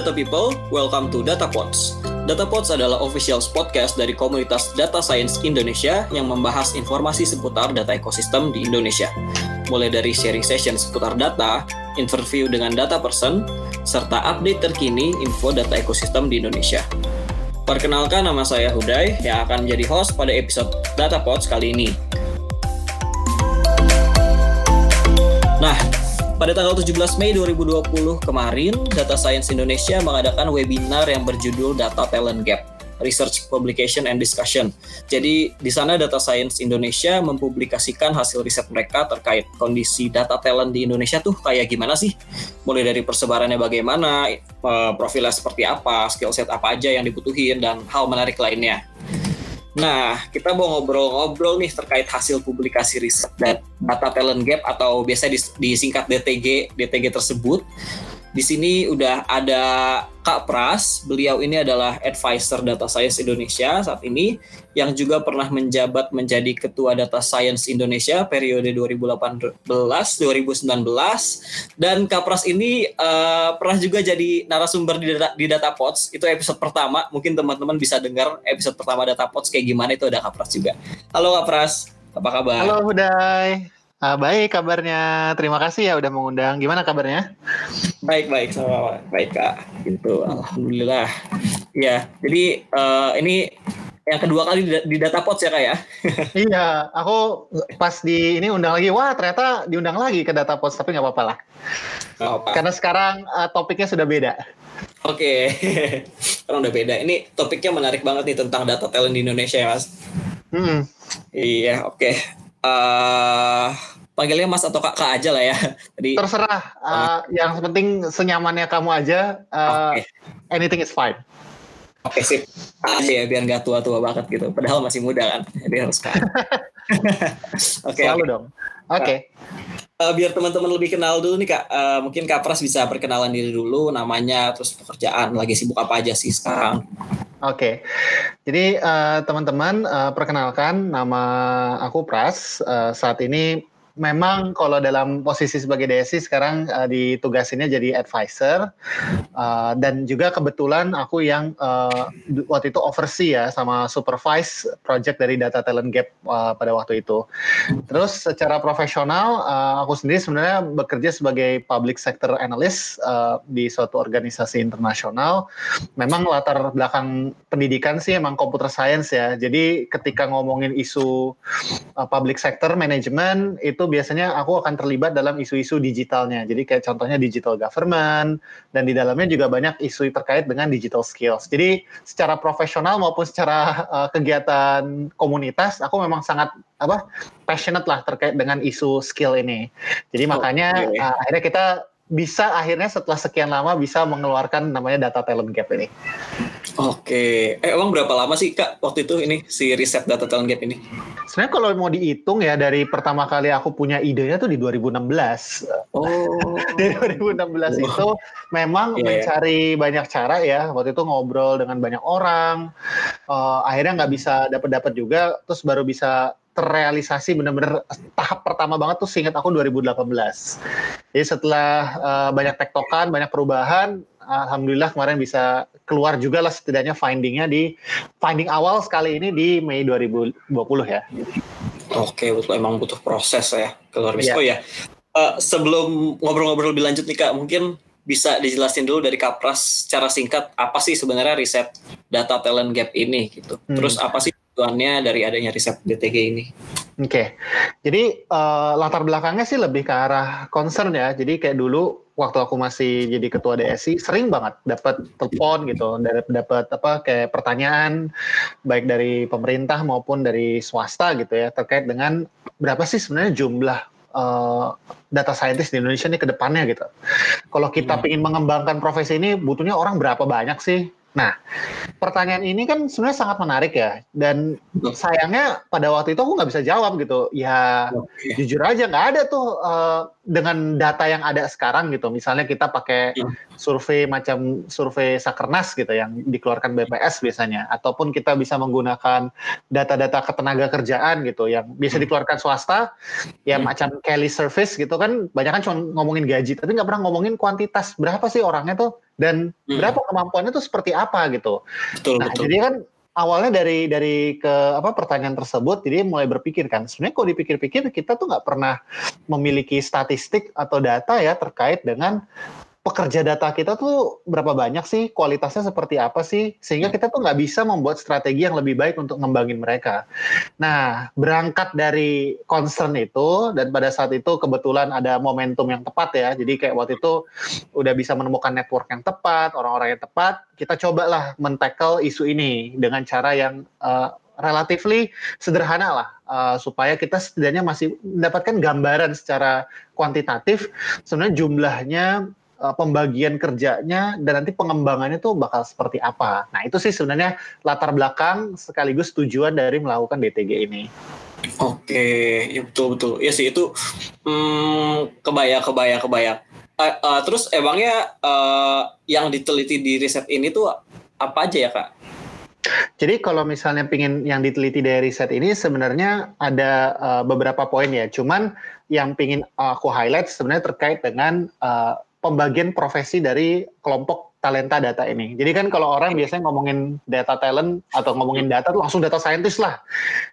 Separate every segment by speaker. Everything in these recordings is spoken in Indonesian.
Speaker 1: Data People, welcome to Data Pods. Data Pods adalah official podcast dari komunitas Data Science Indonesia yang membahas informasi seputar data ekosistem di Indonesia. Mulai dari sharing session seputar data, interview dengan data person, serta update terkini info data ekosistem di Indonesia. Perkenalkan nama saya Huday yang akan menjadi host pada episode Data Pods kali ini. Nah, pada tanggal 17 Mei 2020 kemarin, Data Science Indonesia mengadakan webinar yang berjudul Data Talent Gap, Research Publication and Discussion. Jadi di sana Data Science Indonesia mempublikasikan hasil riset mereka terkait kondisi data talent di Indonesia tuh kayak gimana sih? Mulai dari persebarannya bagaimana, eh, profilnya seperti apa, skill set apa aja yang dibutuhin, dan hal menarik lainnya. Nah, kita mau ngobrol-ngobrol nih terkait hasil publikasi riset dan data talent gap atau biasa disingkat DTG DTG tersebut. Di sini udah ada Kak Pras, beliau ini adalah advisor Data Science Indonesia saat ini yang juga pernah menjabat menjadi Ketua Data Science Indonesia periode 2018-2019 dan Kak Pras ini uh, pernah juga jadi narasumber di data, di data Pods itu episode pertama mungkin teman-teman bisa dengar episode pertama Data Pods kayak gimana itu ada Kak Pras juga. Halo Kak Pras, apa kabar?
Speaker 2: Halo Hudai. Uh, baik kabarnya. Terima kasih ya udah mengundang. Gimana kabarnya?
Speaker 1: Baik baik sama baik kak. Gitu. Alhamdulillah. Ya. Jadi uh, ini yang kedua kali di, di data pots ya kak ya?
Speaker 2: iya. Aku pas di ini undang lagi. Wah ternyata diundang lagi ke data pots tapi nggak apa-apa lah. apa. Karena sekarang uh, topiknya sudah beda.
Speaker 1: Oke. Okay. Sekarang udah beda. Ini topiknya menarik banget nih tentang data talent di Indonesia ya mas. Hmm. Iya oke. Okay uh, panggilnya Mas atau Kak, aja lah ya.
Speaker 2: Jadi terserah. Uh, yang penting senyamannya kamu aja. Uh, okay. Anything is fine.
Speaker 1: Oke okay, sip. Aja ya biar nggak tua-tua banget gitu. Padahal masih muda kan. Jadi harus kan.
Speaker 2: Oke. okay, Selalu okay. dong. Oke. Okay.
Speaker 1: Uh, biar teman-teman lebih kenal dulu nih kak, uh, mungkin kak Pras bisa perkenalan diri dulu, namanya, terus pekerjaan, lagi sibuk apa aja sih sekarang?
Speaker 2: Oke, okay. jadi uh, teman-teman uh, perkenalkan nama aku Pras. Uh, saat ini memang kalau dalam posisi sebagai DSI sekarang uh, ditugasinnya jadi advisor uh, dan juga kebetulan aku yang uh, waktu itu oversee ya sama supervise project dari Data Talent Gap uh, pada waktu itu. Terus secara profesional uh, aku sendiri sebenarnya bekerja sebagai public sector analyst uh, di suatu organisasi internasional. Memang latar belakang pendidikan sih emang computer science ya. Jadi ketika ngomongin isu uh, public sector management itu itu biasanya aku akan terlibat dalam isu-isu digitalnya. Jadi kayak contohnya digital government dan di dalamnya juga banyak isu terkait dengan digital skills. Jadi secara profesional maupun secara uh, kegiatan komunitas aku memang sangat apa passionate lah terkait dengan isu skill ini. Jadi makanya okay. uh, akhirnya kita bisa akhirnya setelah sekian lama bisa mengeluarkan namanya data talent gap ini.
Speaker 1: Oke, eh emang berapa lama sih kak waktu itu ini si riset data talent gap ini?
Speaker 2: Sebenarnya kalau mau dihitung ya dari pertama kali aku punya idenya tuh di 2016. Oh. di 2016 oh. itu memang yeah. mencari banyak cara ya. Waktu itu ngobrol dengan banyak orang, uh, akhirnya nggak bisa dapat-dapat juga, terus baru bisa terrealisasi benar-benar tahap pertama banget tuh seingat aku 2018. Jadi setelah uh, banyak tektokan, banyak perubahan, alhamdulillah kemarin bisa keluar juga lah setidaknya findingnya di finding awal sekali ini di Mei 2020 ya.
Speaker 1: Oke, betul emang butuh proses ya keluar bisa. Yeah. Oh ya, uh, sebelum ngobrol-ngobrol lebih lanjut nih kak, mungkin bisa dijelasin dulu dari Kapras secara singkat apa sih sebenarnya riset data talent gap ini gitu. Hmm. Terus apa sih tujuannya dari adanya riset DTG ini?
Speaker 2: Oke, okay. jadi uh, latar belakangnya sih lebih ke arah concern ya. Jadi kayak dulu waktu aku masih jadi ketua DSI sering banget dapat telepon gitu, dapat apa kayak pertanyaan baik dari pemerintah maupun dari swasta gitu ya terkait dengan berapa sih sebenarnya jumlah uh, data scientist di Indonesia ini ke depannya gitu. Kalau kita hmm. ingin mengembangkan profesi ini butuhnya orang berapa banyak sih? Nah, pertanyaan ini kan sebenarnya sangat menarik ya. Dan sayangnya pada waktu itu aku nggak bisa jawab gitu. Ya okay. jujur aja nggak ada tuh uh, dengan data yang ada sekarang gitu. Misalnya kita pakai hmm. survei macam survei Sakernas gitu yang dikeluarkan BPS biasanya. Ataupun kita bisa menggunakan data-data ketenaga kerjaan gitu yang bisa hmm. dikeluarkan swasta. Ya hmm. macam Kelly Service gitu kan. Banyak kan cuma ngomongin gaji. Tapi nggak pernah ngomongin kuantitas. Berapa sih orangnya tuh dan hmm. berapa kemampuannya itu seperti apa gitu.
Speaker 1: Betul,
Speaker 2: nah,
Speaker 1: betul.
Speaker 2: jadi kan awalnya dari dari ke apa pertanyaan tersebut jadi mulai berpikir kan sebenarnya kalau dipikir-pikir kita tuh nggak pernah memiliki statistik atau data ya terkait dengan pekerja data kita tuh berapa banyak sih, kualitasnya seperti apa sih, sehingga kita tuh nggak bisa membuat strategi yang lebih baik untuk ngembangin mereka. Nah, berangkat dari concern itu, dan pada saat itu kebetulan ada momentum yang tepat ya, jadi kayak waktu itu udah bisa menemukan network yang tepat, orang-orang yang tepat, kita cobalah men-tackle isu ini dengan cara yang uh, relatively sederhana lah. Uh, supaya kita setidaknya masih mendapatkan gambaran secara kuantitatif sebenarnya jumlahnya uh, pembagian kerjanya dan nanti pengembangannya tuh bakal seperti apa. Nah itu sih sebenarnya latar belakang sekaligus tujuan dari melakukan DTG ini.
Speaker 1: Oke, ya betul betul. Ya sih itu hmm, kebaya kebaya kebaya. Uh, uh, terus emangnya uh, yang diteliti di riset ini tuh apa aja ya kak?
Speaker 2: Jadi kalau misalnya pingin yang diteliti dari riset ini sebenarnya ada uh, beberapa poin ya. Cuman yang pingin aku highlight sebenarnya terkait dengan uh, pembagian profesi dari kelompok talenta data ini. Jadi kan kalau orang biasanya ngomongin data talent atau ngomongin data tuh langsung data scientist lah.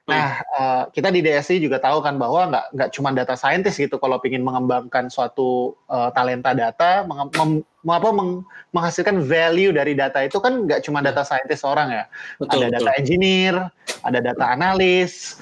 Speaker 2: Nah, uh, kita di DSI juga tahu kan bahwa nggak nggak cuma data scientist gitu kalau ingin mengembangkan suatu uh, talenta data, mem, apa, meng, menghasilkan value dari data itu kan nggak cuma data scientist orang ya. Betul, ada betul. data engineer, ada data analis,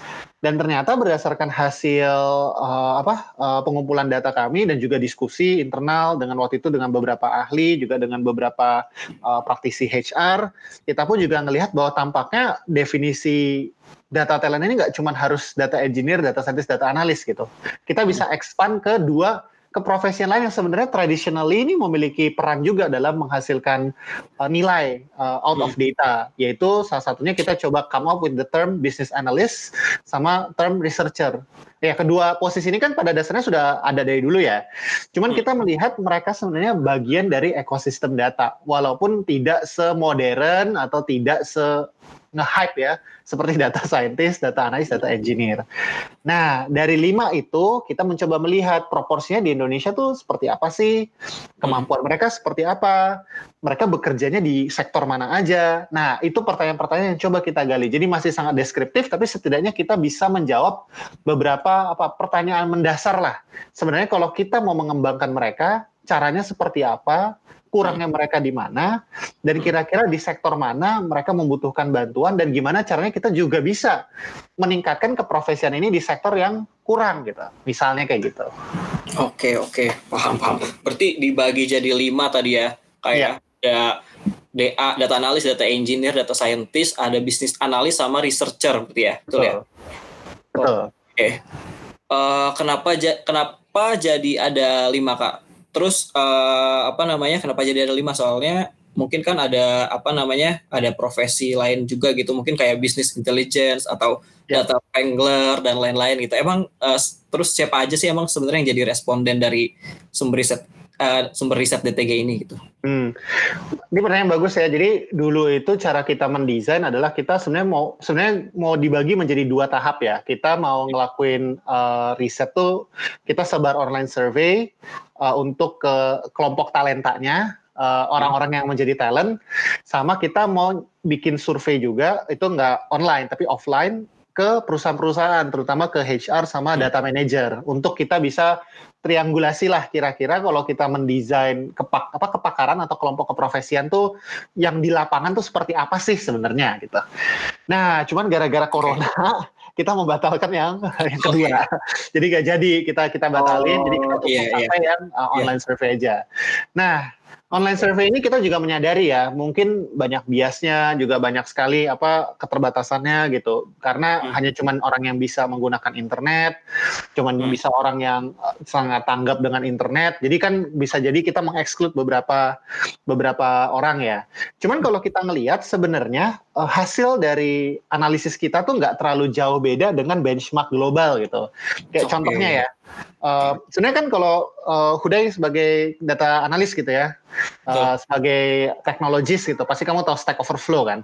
Speaker 2: dan ternyata berdasarkan hasil uh, apa uh, pengumpulan data kami dan juga diskusi internal dengan waktu itu dengan beberapa ahli juga dengan beberapa uh, praktisi HR kita pun juga melihat bahwa tampaknya definisi data talent ini nggak cuma harus data engineer, data scientist, data analis gitu. Kita bisa expand ke dua keprofesian lain yang sebenarnya traditionally ini memiliki peran juga dalam menghasilkan uh, nilai uh, out of hmm. data yaitu salah satunya kita coba come up with the term business analyst sama term researcher ya kedua posisi ini kan pada dasarnya sudah ada dari dulu ya cuman hmm. kita melihat mereka sebenarnya bagian dari ekosistem data walaupun tidak semodern atau tidak se nge-hype ya, seperti data scientist, data analis, data engineer. Nah, dari lima itu kita mencoba melihat proporsinya di Indonesia tuh seperti apa sih, kemampuan mereka seperti apa, mereka bekerjanya di sektor mana aja. Nah, itu pertanyaan-pertanyaan yang coba kita gali. Jadi masih sangat deskriptif, tapi setidaknya kita bisa menjawab beberapa apa pertanyaan mendasar lah. Sebenarnya kalau kita mau mengembangkan mereka, caranya seperti apa, kurangnya mereka di mana, dan kira-kira di sektor mana mereka membutuhkan bantuan, dan gimana caranya kita juga bisa meningkatkan keprofesian ini di sektor yang kurang gitu. Misalnya kayak gitu.
Speaker 1: Oke, oke. Paham, paham. Berarti dibagi jadi lima tadi ya. Kayak ya. ada DA, data analis, data engineer, data scientist, ada bisnis analis sama researcher berarti ya. Betul, Betul. ya?
Speaker 2: Betul.
Speaker 1: Oke. Okay. Uh, eh, kenapa kenapa jadi ada lima kak? Terus uh, apa namanya? Kenapa jadi ada lima? Soalnya mungkin kan ada apa namanya? Ada profesi lain juga gitu. Mungkin kayak business intelligence atau yeah. data wrangler dan lain-lain gitu. Emang uh, terus siapa aja sih emang sebenarnya yang jadi responden dari sumber riset uh, sumber riset DTG ini gitu.
Speaker 2: Hmm. Ini pertanyaan bagus ya. Jadi dulu itu cara kita mendesain adalah kita sebenarnya mau sebenarnya mau dibagi menjadi dua tahap ya. Kita mau ngelakuin uh, riset tuh kita sebar online survey uh, untuk ke kelompok talentanya uh, orang-orang yang menjadi talent sama kita mau bikin survei juga itu nggak online tapi offline ke perusahaan-perusahaan terutama ke HR sama data manager untuk kita bisa triangulasi lah kira-kira kalau kita mendesain kepak apa kepakaran atau kelompok keprofesian tuh yang di lapangan tuh seperti apa sih sebenarnya gitu. Nah, cuman gara-gara corona kita membatalkan yang yang kedua. Oh, iya. jadi gak jadi kita kita batalin. Oh, jadi kita tuh iya, sampai iya. yang uh, online iya. survey aja. Nah, online survey ini kita juga menyadari ya, mungkin banyak biasnya, juga banyak sekali apa keterbatasannya gitu. Karena hmm. hanya cuman orang yang bisa menggunakan internet, cuman hmm. bisa orang yang uh, sangat tanggap dengan internet. Jadi kan bisa jadi kita mengeksklud beberapa beberapa orang ya. Cuman kalau kita ngelihat sebenarnya uh, hasil dari analisis kita tuh nggak terlalu jauh beda dengan benchmark global gitu. Kayak okay. contohnya ya, uh, sebenarnya kan kalau uh, Hudai sebagai data analis gitu ya, uh, sebagai teknologis gitu, pasti kamu tahu Stack Overflow kan.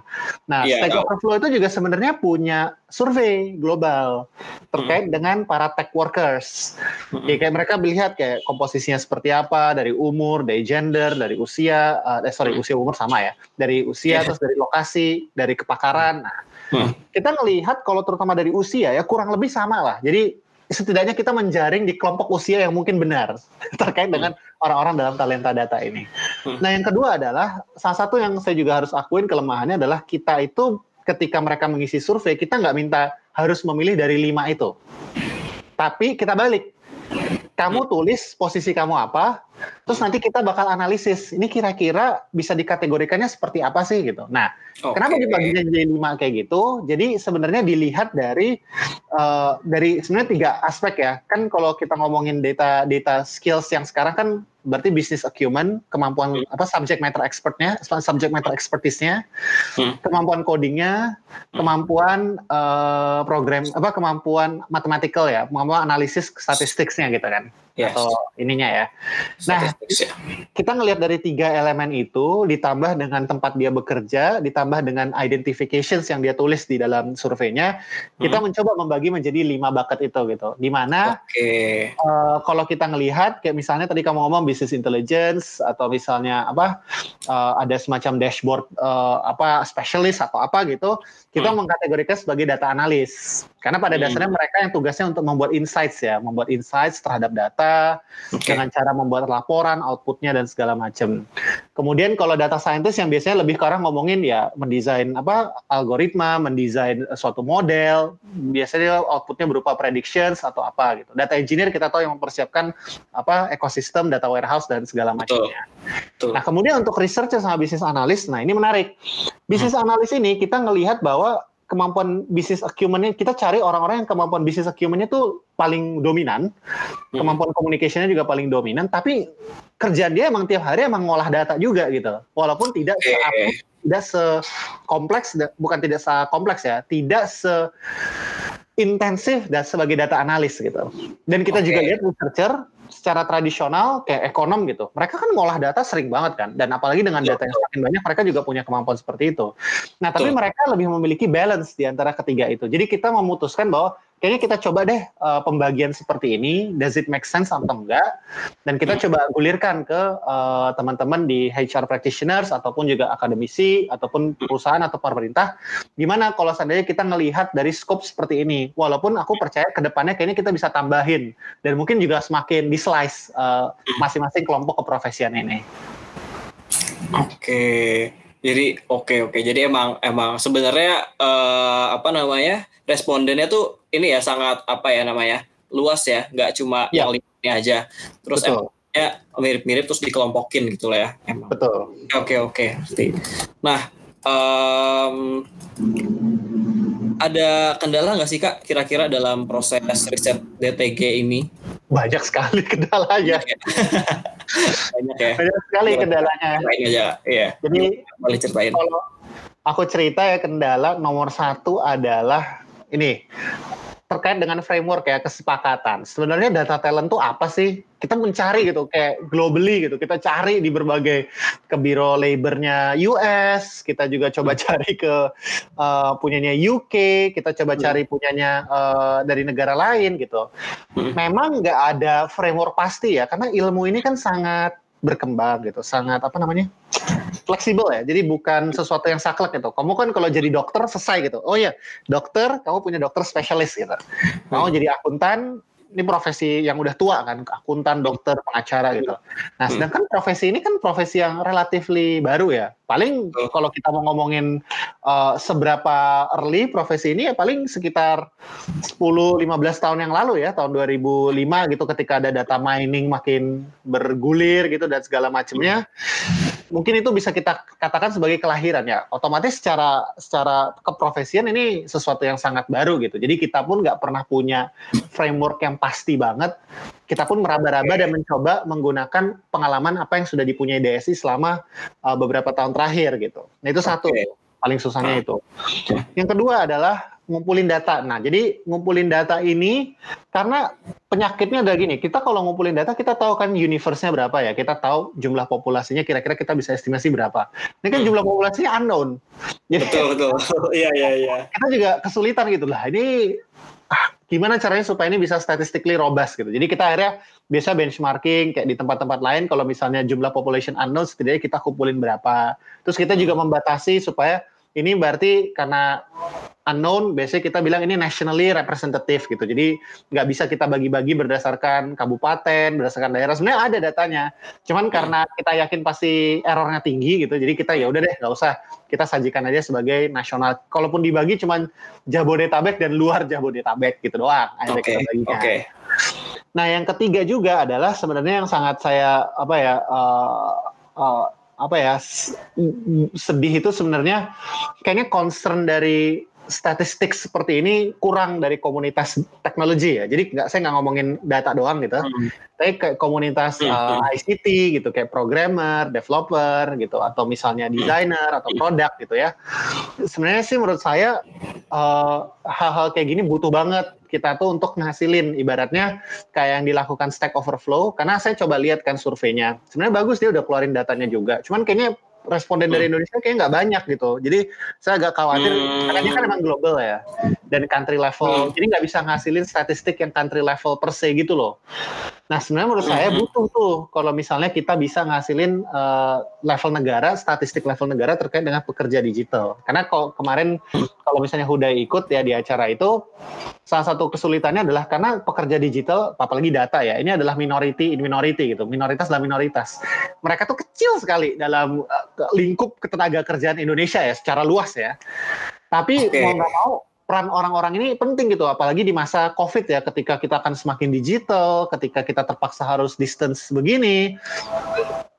Speaker 2: Nah, yeah, Stack Overflow itu juga sebenarnya punya survei global terkait hmm. dengan para tech workers. Hmm. Ya, kayak mereka melihat kayak komposisinya seperti apa dari umur, dari gender, dari usia, uh, eh sorry hmm. usia umur sama ya, dari usia yeah. terus dari lokasi, dari kepakaran. Nah, hmm. kita ngelihat kalau terutama dari usia ya kurang lebih sama lah. Jadi setidaknya kita menjaring di kelompok usia yang mungkin benar terkait dengan orang-orang dalam talenta data ini. Hmm. Nah, yang kedua adalah salah satu yang saya juga harus akuin kelemahannya adalah kita itu ketika mereka mengisi survei kita nggak minta harus memilih dari lima itu, tapi kita balik. Kamu tulis posisi kamu apa, Terus nanti kita bakal analisis ini kira-kira bisa dikategorikannya seperti apa sih gitu. Nah, okay. kenapa dibaginya jadi lima kayak gitu? Jadi sebenarnya dilihat dari uh, dari sebenarnya tiga aspek ya. Kan kalau kita ngomongin data data skills yang sekarang kan berarti business acumen, kemampuan hmm. apa subject matter expertnya, subject matter expertise-nya, hmm. kemampuan codingnya, hmm. kemampuan uh, program apa kemampuan mathematical ya, kemampuan analisis statistiknya gitu kan yes. atau ininya ya. Nah, ya. kita ngelihat dari tiga elemen itu ditambah dengan tempat dia bekerja, ditambah dengan identifications yang dia tulis di dalam surveinya, hmm. kita mencoba membagi menjadi lima bucket itu gitu. Di mana okay. uh, eh, kalau kita ngelihat kayak misalnya tadi kamu ngomong business intelligence atau misalnya apa uh, ada semacam dashboard uh, apa specialist atau apa gitu, kita hmm. mengkategorikan sebagai data analis. Karena pada hmm. dasarnya mereka yang tugasnya untuk membuat insights ya, membuat insights terhadap data okay. dengan cara membuat laporan, outputnya dan segala macam. Kemudian kalau data scientist yang biasanya lebih ke arah ngomongin ya mendesain apa algoritma, mendesain suatu model, biasanya outputnya berupa predictions atau apa gitu. Data engineer kita tahu yang mempersiapkan apa ekosistem data warehouse dan segala macamnya. Nah kemudian untuk researcher sama bisnis analis, nah ini menarik. Bisnis hmm. analis ini kita ngelihat bahwa kemampuan bisnis acumennya kita cari orang-orang yang kemampuan bisnis acumennya tuh paling dominan, hmm. kemampuan communicationnya juga paling dominan, tapi kerjaan dia emang tiap hari emang ngolah data juga gitu, walaupun tidak se tidak sekompleks, bukan tidak sekompleks ya, tidak se intensif dan sebagai data analis gitu. Dan kita okay. juga lihat researcher secara tradisional kayak ekonom gitu, mereka kan ngolah data sering banget kan, dan apalagi dengan data yang semakin banyak, mereka juga punya kemampuan seperti itu. Nah, tapi mereka lebih memiliki balance di antara ketiga itu. Jadi kita memutuskan bahwa kayaknya kita coba deh uh, pembagian seperti ini, does it make sense atau enggak? Dan kita coba gulirkan ke uh, teman-teman di HR practitioners ataupun juga akademisi ataupun perusahaan atau pemerintah, gimana kalau seandainya kita ngelihat dari scope seperti ini, walaupun aku percaya ke depannya kayaknya kita bisa tambahin dan mungkin juga semakin di slice uh, masing-masing kelompok keprofesian ini.
Speaker 1: Oke. Jadi oke okay, oke. Okay. Jadi emang emang sebenarnya uh, apa namanya respondennya tuh ini ya sangat apa ya namanya luas ya, nggak cuma ya. yang ini aja. Terus Betul. ya mirip-mirip terus dikelompokin gitu lah ya.
Speaker 2: Emang. Betul.
Speaker 1: Oke oke. Okay. Nah um, ada kendala nggak sih kak kira-kira dalam proses riset DTG ini?
Speaker 2: Banyak sekali kendalanya.
Speaker 1: Banyak ya.
Speaker 2: Banyak sekali kendalanya.
Speaker 1: Ceritain aja, iya.
Speaker 2: Jadi boleh ceritain. Kalau aku cerita ya kendala nomor satu adalah ini terkait dengan framework ya kesepakatan. Sebenarnya data talent tuh apa sih? Kita mencari gitu kayak globally gitu. Kita cari di berbagai ke biro labornya US, kita juga coba cari ke uh, punyanya UK, kita coba hmm. cari punyanya uh, dari negara lain gitu. Hmm. Memang nggak ada framework pasti ya, karena ilmu ini kan sangat berkembang gitu, sangat apa namanya fleksibel ya. Jadi bukan sesuatu yang saklek gitu. Kamu kan kalau jadi dokter selesai gitu. Oh ya, dokter, kamu punya dokter spesialis gitu. Mau jadi akuntan, ini profesi yang udah tua kan, akuntan, dokter, pengacara gitu. Nah, hmm. sedangkan profesi ini kan profesi yang relatifly baru ya. Paling kalau kita mau ngomongin uh, seberapa early profesi ini ya paling sekitar 10-15 tahun yang lalu ya, tahun 2005 gitu ketika ada data mining makin bergulir gitu dan segala macamnya. Mungkin itu bisa kita katakan sebagai kelahiran ya. Otomatis secara secara keprofesian ini sesuatu yang sangat baru gitu. Jadi kita pun nggak pernah punya framework yang pasti banget, kita pun meraba-raba dan mencoba menggunakan pengalaman apa yang sudah dipunyai DSI selama uh, beberapa tahun terakhir gitu. Nah itu satu. paling susahnya itu. Yang kedua adalah ngumpulin data. Nah, jadi ngumpulin data ini karena penyakitnya ada gini, kita kalau ngumpulin data kita tahu kan universe-nya berapa ya, kita tahu jumlah populasinya kira-kira kita bisa estimasi berapa. Ini kan jumlah populasinya unknown.
Speaker 1: Jadi, betul betul. Iya iya iya.
Speaker 2: Kita juga kesulitan gitu lah. Ini ah, gimana caranya supaya ini bisa statistically robust gitu. Jadi kita akhirnya biasa benchmarking kayak di tempat-tempat lain kalau misalnya jumlah population unknown setidaknya kita kumpulin berapa. Terus kita juga membatasi supaya ini berarti karena unknown biasanya kita bilang ini nationally representative gitu. Jadi nggak bisa kita bagi-bagi berdasarkan kabupaten berdasarkan daerah. Sebenarnya ada datanya. Cuman karena kita yakin pasti errornya tinggi gitu jadi kita ya udah deh nggak usah. Kita sajikan aja sebagai nasional. Kalaupun dibagi cuman Jabodetabek dan luar Jabodetabek gitu doang.
Speaker 1: Oke okay, oke. Okay.
Speaker 2: nah yang ketiga juga adalah sebenarnya yang sangat saya apa ya uh, uh, apa ya sedih itu sebenarnya kayaknya concern dari statistik seperti ini kurang dari komunitas teknologi ya. Jadi nggak saya nggak ngomongin data doang gitu, hmm. tapi kayak komunitas hmm. uh, ICT gitu, kayak programmer, developer gitu, atau misalnya hmm. desainer atau produk gitu ya. Sebenarnya sih menurut saya uh, hal-hal kayak gini butuh banget kita tuh untuk ngasilin ibaratnya kayak yang dilakukan Stack Overflow karena saya coba lihat kan surveinya sebenarnya bagus dia udah keluarin datanya juga cuman kayaknya responden dari hmm. Indonesia kayaknya nggak banyak gitu. Jadi saya agak khawatir hmm. karena dia kan memang global ya dan country level. Hmm. Jadi nggak bisa ngasilin statistik yang country level per se gitu loh. Nah sebenarnya menurut hmm. saya butuh tuh kalau misalnya kita bisa ngasilin uh, level negara, statistik level negara terkait dengan pekerja digital. Karena kalau kemarin kalau misalnya Huda ikut ya di acara itu salah satu kesulitannya adalah karena pekerja digital apalagi data ya ini adalah minority in minority gitu minoritas dan minoritas mereka tuh kecil sekali dalam uh, lingkup ketenaga kerjaan Indonesia ya secara luas ya. Tapi okay. mau nggak mau peran orang-orang ini penting gitu, apalagi di masa COVID ya, ketika kita akan semakin digital, ketika kita terpaksa harus distance begini,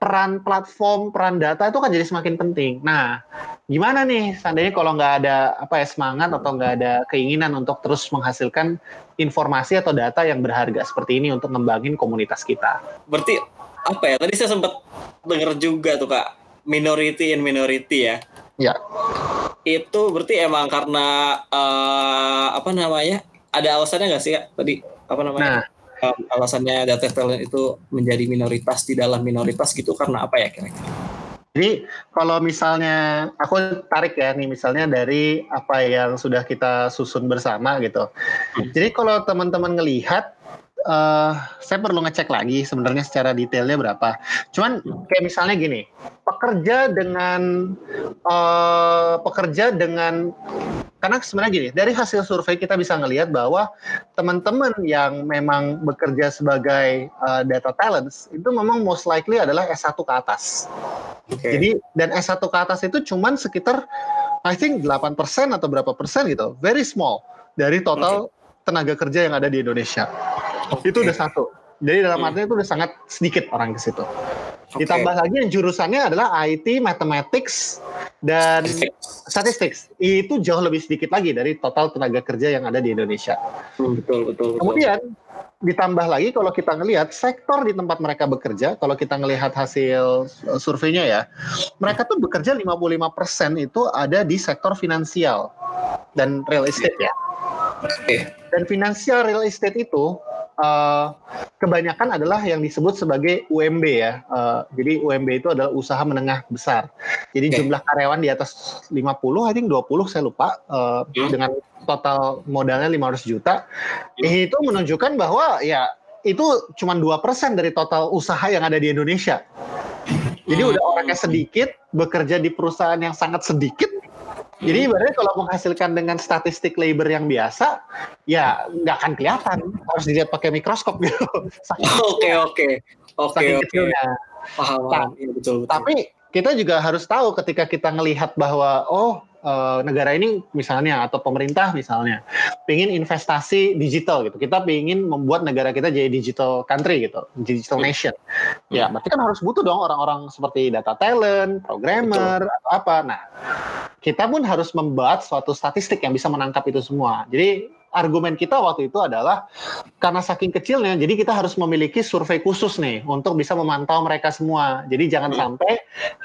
Speaker 2: peran platform, peran data itu kan jadi semakin penting. Nah, gimana nih seandainya kalau nggak ada apa ya semangat atau nggak ada keinginan untuk terus menghasilkan informasi atau data yang berharga seperti ini untuk ngembangin komunitas kita?
Speaker 1: Berarti apa ya? Tadi saya sempat dengar juga tuh kak minority in minority ya.
Speaker 2: Ya.
Speaker 1: Itu berarti emang karena uh, apa namanya? Ada alasannya nggak sih kak tadi apa namanya? Nah. Um, alasannya data talent itu menjadi minoritas di dalam minoritas gitu karena apa ya kira-kira?
Speaker 2: Jadi kalau misalnya aku tarik ya nih misalnya dari apa yang sudah kita susun bersama gitu. Hmm. Jadi kalau teman-teman ngelihat uh, saya perlu ngecek lagi sebenarnya secara detailnya berapa. Cuman kayak misalnya gini, pekerja dengan uh, pekerja dengan karena sebenarnya gini, dari hasil survei kita bisa ngelihat bahwa teman-teman yang memang bekerja sebagai uh, data talents itu memang most likely adalah S1 ke atas. Okay. Jadi dan S1 ke atas itu cuman sekitar I think 8% atau berapa persen gitu. Very small dari total okay. tenaga kerja yang ada di Indonesia. Okay. Itu udah satu. Jadi dalam hmm. artinya itu udah sangat sedikit orang ke situ. Okay. Ditambah lagi yang jurusannya adalah IT, Mathematics, dan Statistics. Itu jauh lebih sedikit lagi dari total tenaga kerja yang ada di Indonesia.
Speaker 1: Hmm, betul, betul, betul.
Speaker 2: Kemudian ditambah lagi kalau kita ngelihat sektor di tempat mereka bekerja, kalau kita ngelihat hasil surveinya ya, mereka tuh bekerja 55% itu ada di sektor finansial dan real estate ya. Okay. Dan finansial real estate itu uh, kebanyakan adalah yang disebut sebagai UMB ya. Uh, jadi UMB itu adalah usaha menengah besar. Jadi okay. jumlah karyawan di atas 50, I think 20 saya lupa uh, hmm. dengan total modalnya 500 juta. Hmm. Itu menunjukkan bahwa ya itu cuma dua persen dari total usaha yang ada di Indonesia. Jadi hmm. udah orangnya sedikit, bekerja di perusahaan yang sangat sedikit, jadi hmm. ibaratnya kalau menghasilkan dengan statistik labor yang biasa, ya nggak akan kelihatan. Harus dilihat pakai mikroskop gitu.
Speaker 1: Oke oke oke oke. Paham, paham.
Speaker 2: Ya, betul, betul. Tapi kita juga harus tahu ketika kita melihat bahwa oh uh, negara ini misalnya atau pemerintah misalnya ingin investasi digital gitu. Kita ingin membuat negara kita jadi digital country gitu, digital iya. nation. Ya, berarti kan harus butuh dong orang-orang seperti data talent, programmer Betul. atau apa. Nah, kita pun harus membuat suatu statistik yang bisa menangkap itu semua. Jadi argumen kita waktu itu adalah karena saking kecilnya, jadi kita harus memiliki survei khusus nih untuk bisa memantau mereka semua. Jadi jangan hmm. sampai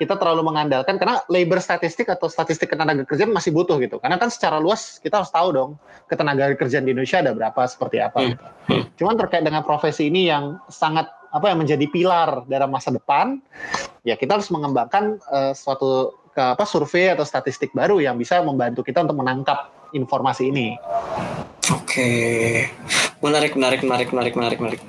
Speaker 2: kita terlalu mengandalkan karena labor statistik atau statistik ketenaga kerjaan masih butuh gitu. Karena kan secara luas kita harus tahu dong ketenaga kerjaan di Indonesia ada berapa seperti apa. Hmm. Hmm. Cuman terkait dengan profesi ini yang sangat apa yang menjadi pilar dalam masa depan, ya kita harus mengembangkan uh, suatu ke apa survei atau statistik baru yang bisa membantu kita untuk menangkap informasi ini.
Speaker 1: Oke, menarik, menarik, menarik, menarik, menarik, menarik.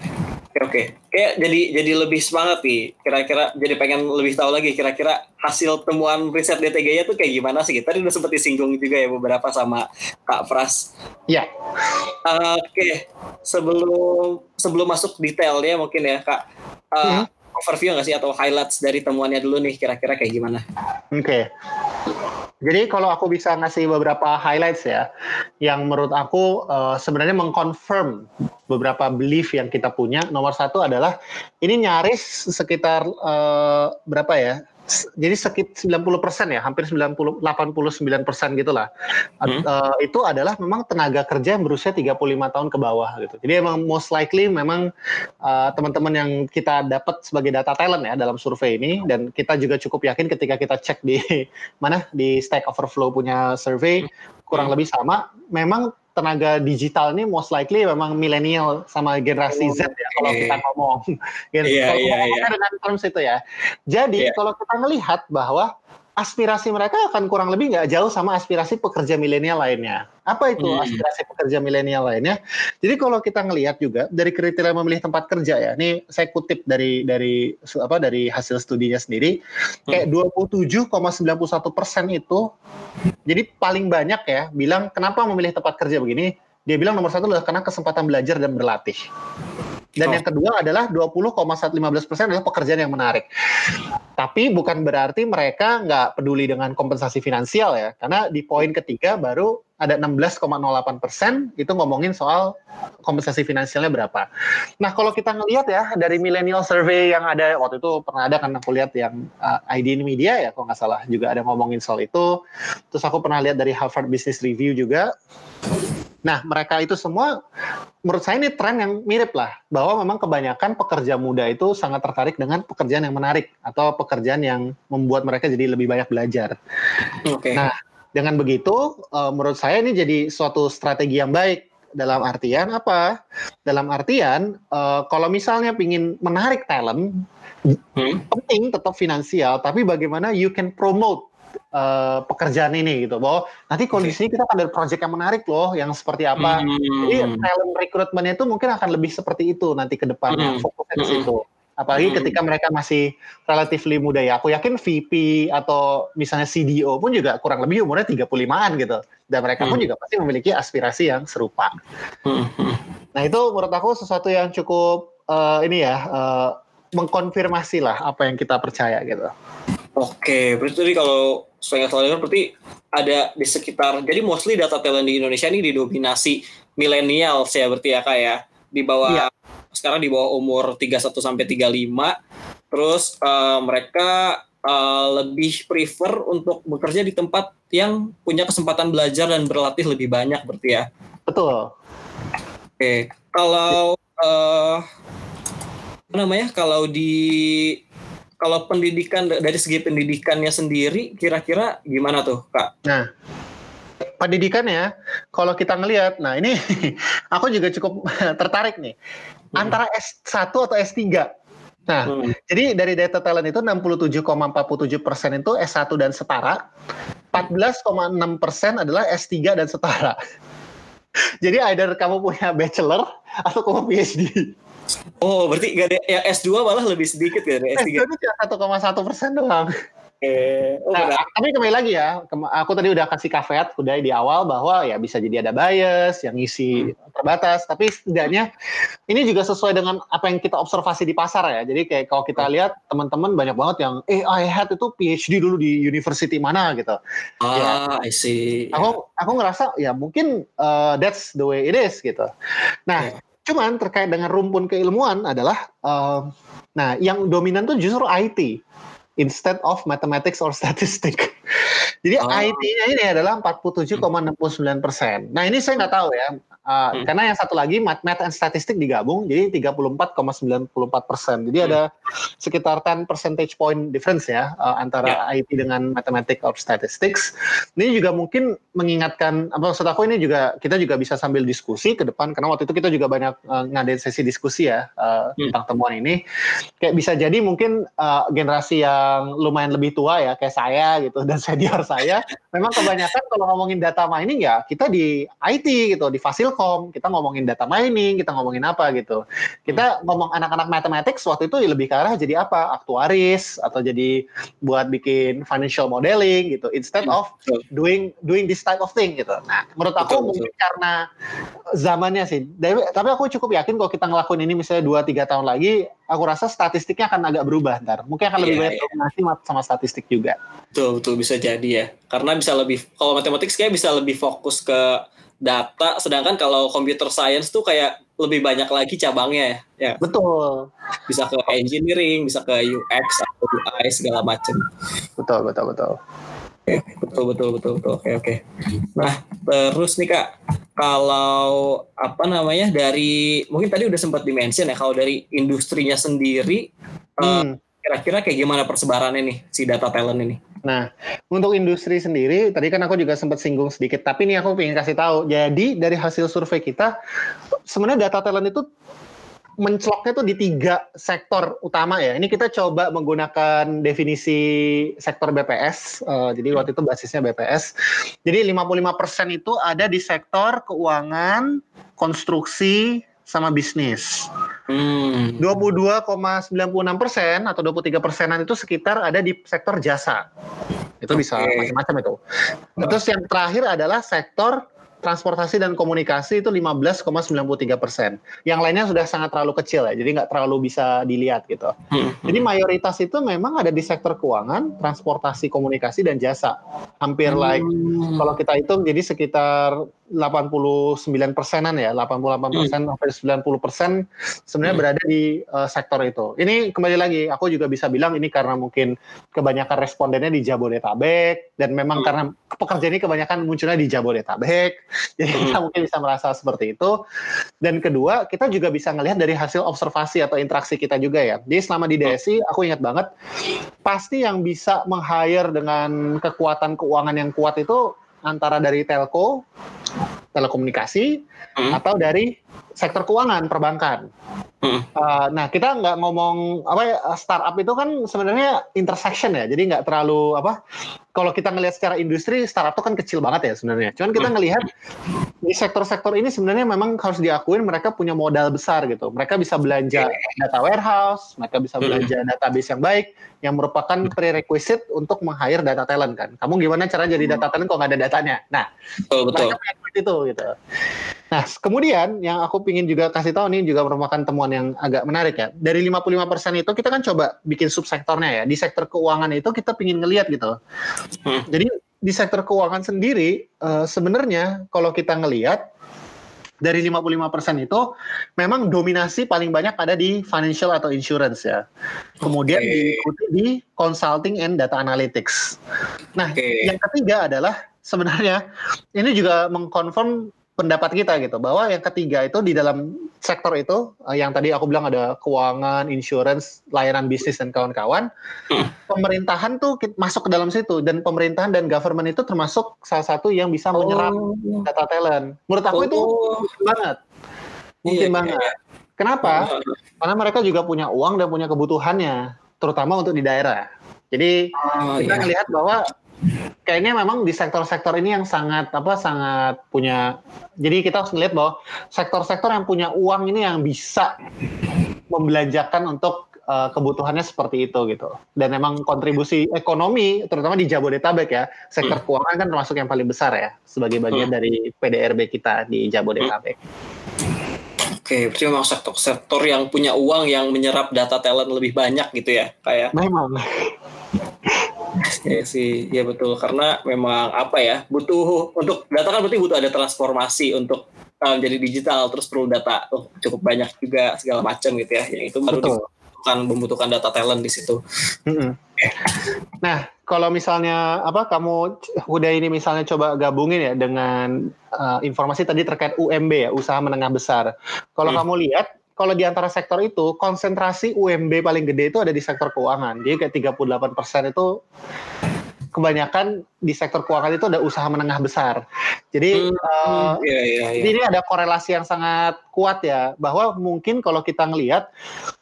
Speaker 1: Oke, oke. Kayak jadi jadi lebih semangat nih. Kira-kira jadi pengen lebih tahu lagi kira-kira hasil temuan riset DTG-nya tuh kayak gimana sih? Tadi udah sempat disinggung juga ya beberapa sama Kak Pras.
Speaker 2: Iya.
Speaker 1: Uh, oke, okay. sebelum sebelum masuk detailnya mungkin ya Kak. Uh, hmm. Overview nggak sih atau highlights dari temuannya dulu nih kira-kira kayak gimana?
Speaker 2: Oke. Okay. Jadi kalau aku bisa ngasih beberapa highlights ya, yang menurut aku uh, sebenarnya mengkonfirm beberapa belief yang kita punya. Nomor satu adalah ini nyaris sekitar uh, berapa ya? Jadi sekitar 90 persen ya, hampir 90 89 persen gitulah. Hmm. Uh, itu adalah memang tenaga kerja yang berusia 35 tahun ke bawah gitu. Jadi emang most likely memang uh, teman-teman yang kita dapat sebagai data talent ya dalam survei ini dan kita juga cukup yakin ketika kita cek di mana di Stack Overflow punya survei kurang hmm. lebih sama, memang tenaga digital ini most likely memang milenial sama generasi oh, Z ya kalau kita ngomong. Yeah, kalau yeah, yeah. dengan terms itu ya. Jadi yeah. kalau kita melihat bahwa aspirasi mereka akan kurang lebih nggak jauh sama aspirasi pekerja milenial lainnya. Apa itu hmm. aspirasi pekerja milenial lainnya? Jadi kalau kita ngelihat juga dari kriteria memilih tempat kerja ya, ini saya kutip dari dari apa dari hasil studinya sendiri, kayak hmm. 27,91 persen itu, jadi paling banyak ya bilang kenapa memilih tempat kerja begini? Dia bilang nomor satu adalah karena kesempatan belajar dan berlatih. Dan oh. yang kedua adalah 20,15 persen adalah pekerjaan yang menarik. Tapi bukan berarti mereka nggak peduli dengan kompensasi finansial ya, karena di poin ketiga baru ada 16,08 persen itu ngomongin soal kompensasi finansialnya berapa. Nah kalau kita ngelihat ya dari millennial survey yang ada waktu itu pernah ada kan aku lihat yang uh, ID Media ya kalau nggak salah juga ada ngomongin soal itu. Terus aku pernah lihat dari Harvard Business Review juga Nah, mereka itu semua menurut saya ini tren yang mirip lah bahwa memang kebanyakan pekerja muda itu sangat tertarik dengan pekerjaan yang menarik atau pekerjaan yang membuat mereka jadi lebih banyak belajar. Okay. Nah, dengan begitu uh, menurut saya ini jadi suatu strategi yang baik dalam artian apa? Dalam artian uh, kalau misalnya ingin menarik talent hmm? penting tetap finansial, tapi bagaimana you can promote uh, pekerjaan ini gitu bahwa nanti kondisinya kita ada project yang menarik loh yang seperti apa hmm. jadi talent recruitmentnya itu mungkin akan lebih seperti itu nanti ke depannya hmm. fokusnya ke situ apalagi hmm. ketika mereka masih relatively muda ya aku yakin VP atau misalnya CDO pun juga kurang lebih umurnya 35-an gitu dan mereka hmm. pun juga pasti memiliki aspirasi yang serupa hmm. nah itu menurut aku sesuatu yang cukup uh, ini ya uh, mengkonfirmasi lah apa yang kita percaya gitu
Speaker 1: Oke, berarti kalau saya nggak salah dengar berarti ada di sekitar jadi mostly data talent di Indonesia ini didominasi milenial ya berarti ya kak ya? Di bawah ya. sekarang di bawah umur 31 sampai 35 terus uh, mereka uh, lebih prefer untuk bekerja di tempat yang punya kesempatan belajar dan berlatih lebih banyak berarti ya?
Speaker 2: Betul.
Speaker 1: Oke kalau uh, apa namanya kalau di kalau pendidikan dari segi pendidikannya sendiri kira-kira gimana tuh kak?
Speaker 2: Nah pendidikan ya kalau kita ngelihat nah ini aku juga cukup tertarik nih hmm. antara S1 atau S3 nah hmm. jadi dari data talent itu 67,47 persen itu S1 dan setara 14,6 persen adalah S3 dan setara jadi either kamu punya bachelor atau kamu PhD
Speaker 1: Oh, berarti gak ada yang S2 malah lebih sedikit ya dari S3.
Speaker 2: S2 itu cuma 1,1 persen doang. Eh, oh, nah, tapi kembali lagi ya, aku tadi udah kasih caveat udah di awal bahwa ya bisa jadi ada bias yang ngisi hmm. terbatas, tapi setidaknya ini juga sesuai dengan apa yang kita observasi di pasar ya. Jadi kayak kalau kita hmm. lihat teman-teman banyak banget yang eh I had itu PhD dulu di university mana gitu.
Speaker 1: Ah, ya. I see.
Speaker 2: Aku aku ngerasa ya mungkin uh, that's the way it is gitu. Nah, yeah Cuman terkait dengan rumpun keilmuan adalah, uh, nah yang dominan tuh justru IT instead of mathematics or statistic. Jadi oh. IT-nya ini adalah 47,69 persen. Nah ini saya nggak tahu ya, uh, hmm. karena yang satu lagi math, math and statistik digabung, jadi 34,94 persen. Jadi hmm. ada sekitar 10 percentage point difference ya uh, antara yeah. IT dengan mathematics or statistics. Ini juga mungkin mengingatkan, apa maksud aku ini juga kita juga bisa sambil diskusi ke depan, karena waktu itu kita juga banyak uh, ngadain sesi diskusi ya uh, hmm. tentang temuan ini. Kayak bisa jadi mungkin uh, generasi yang lumayan lebih tua ya, kayak saya gitu dan senior saya, memang kebanyakan kalau ngomongin data mining ya kita di IT gitu, di Fasilkom, kita ngomongin data mining, kita ngomongin apa gitu. Kita hmm. ngomong anak-anak mathematics waktu itu lebih ke arah jadi apa? Aktuaris atau jadi buat bikin financial modeling gitu instead hmm. of doing doing this type of thing gitu. Nah, menurut aku betul, mungkin betul. karena zamannya sih. Tapi aku cukup yakin kalau kita ngelakuin ini misalnya 2 3 tahun lagi, aku rasa statistiknya akan agak berubah ntar. Mungkin akan lebih yeah, banyak yeah. sama statistik juga.
Speaker 1: Betul, betul bisa jadi ya. Karena bisa lebih kalau matematik kayak bisa lebih fokus ke data, sedangkan kalau computer science tuh kayak lebih banyak lagi cabangnya
Speaker 2: ya. Betul.
Speaker 1: Bisa ke engineering, bisa ke UX atau UI segala macam.
Speaker 2: Betul, betul, betul.
Speaker 1: Oke, betul, betul, betul, betul. Oke, oke. Nah, terus nih kak, kalau apa namanya dari mungkin tadi udah sempat dimention ya, kalau dari industrinya sendiri, hmm. uh, kira-kira kayak gimana persebarannya nih si data talent ini?
Speaker 2: Nah, untuk industri sendiri, tadi kan aku juga sempat singgung sedikit, tapi ini aku ingin kasih tahu. Jadi dari hasil survei kita, sebenarnya data talent itu menceloknya tuh di tiga sektor utama ya. Ini kita coba menggunakan definisi sektor BPS. Uh, eh, jadi waktu itu basisnya BPS. Jadi 55% itu ada di sektor keuangan, konstruksi, sama bisnis. Hmm. 22,96 persen atau 23 persenan itu sekitar ada di sektor jasa. Itu okay. bisa macam-macam itu. Terus yang terakhir adalah sektor transportasi dan komunikasi itu 15,93 persen. Yang lainnya sudah sangat terlalu kecil ya, jadi nggak terlalu bisa dilihat gitu. Hmm. Jadi mayoritas itu memang ada di sektor keuangan, transportasi, komunikasi dan jasa. Hampir hmm. like kalau kita hitung jadi sekitar 89 persenan ya, 88 persen hmm. sampai 90 persen sebenarnya hmm. berada di uh, sektor itu. Ini kembali lagi, aku juga bisa bilang ini karena mungkin kebanyakan respondennya di Jabodetabek dan memang hmm. karena pekerja ini kebanyakan munculnya di Jabodetabek, jadi hmm. kita mungkin bisa merasa seperti itu. Dan kedua, kita juga bisa melihat dari hasil observasi atau interaksi kita juga ya. Jadi selama di DSI, aku ingat banget, pasti yang bisa meng-hire dengan kekuatan keuangan yang kuat itu antara dari telco, telekomunikasi, hmm. atau dari sektor keuangan, perbankan. Hmm. Uh, nah kita nggak ngomong apa ya startup itu kan sebenarnya intersection ya, jadi nggak terlalu apa. Kalau kita ngelihat secara industri startup itu kan kecil banget ya sebenarnya. Cuman kita hmm. ngelihat di sektor-sektor ini sebenarnya memang harus diakuin mereka punya modal besar gitu. Mereka bisa belanja data warehouse, mereka bisa belanja database yang baik, yang merupakan prerequisite untuk meng-hire data talent kan. Kamu gimana cara jadi data talent kalau nggak ada datanya? Nah, betul, betul. itu gitu. Nah, kemudian yang aku pingin juga kasih tahu nih juga merupakan temuan yang agak menarik ya. Dari 55% itu kita kan coba bikin subsektornya ya. Di sektor keuangan itu kita pingin ngelihat gitu. Hmm. Jadi di sektor keuangan sendiri uh, sebenarnya kalau kita ngelihat dari 55% itu memang dominasi paling banyak ada di financial atau insurance ya. Kemudian okay. diikuti di consulting and data analytics. Nah, okay. yang ketiga adalah sebenarnya ini juga mengkonfirm pendapat kita gitu bahwa yang ketiga itu di dalam sektor itu eh, yang tadi aku bilang ada keuangan, insurance, layanan bisnis dan kawan-kawan, hmm. pemerintahan tuh masuk ke dalam situ dan pemerintahan dan government itu termasuk salah satu yang bisa menyerap oh. data talent. Menurut aku oh. itu mungkin banget, mungkin iya, banget. Iya. Kenapa? Karena mereka juga punya uang dan punya kebutuhannya, terutama untuk di daerah. Jadi oh, kita iya. melihat bahwa kayaknya memang di sektor-sektor ini yang sangat apa sangat punya jadi kita harus melihat bahwa sektor-sektor yang punya uang ini yang bisa membelanjakan untuk uh, kebutuhannya seperti itu gitu dan memang kontribusi ekonomi terutama di Jabodetabek ya sektor hmm. keuangan kan termasuk yang paling besar ya sebagai bagian hmm. dari PDRB kita di Jabodetabek.
Speaker 1: Oke, berarti memang sektor-sektor yang punya uang yang menyerap data talent lebih banyak gitu ya, kayak.
Speaker 2: Memang.
Speaker 1: Ya sih, ya betul karena memang apa ya butuh untuk data kan berarti butuh ada transformasi untuk um, jadi digital terus perlu data oh, cukup banyak juga segala macam gitu ya yang itu baru membutuhkan membutuhkan data talent di situ.
Speaker 2: Nah, kalau misalnya apa kamu udah ini misalnya coba gabungin ya dengan uh, informasi tadi terkait UMB ya, usaha menengah besar. Kalau hmm. kamu lihat kalau di antara sektor itu konsentrasi UMB paling gede itu ada di sektor keuangan. Jadi kayak 38% itu kebanyakan di sektor keuangan itu ada usaha menengah besar. Jadi hmm, uh, iya, iya, iya. ini ada korelasi yang sangat kuat ya bahwa mungkin kalau kita ngelihat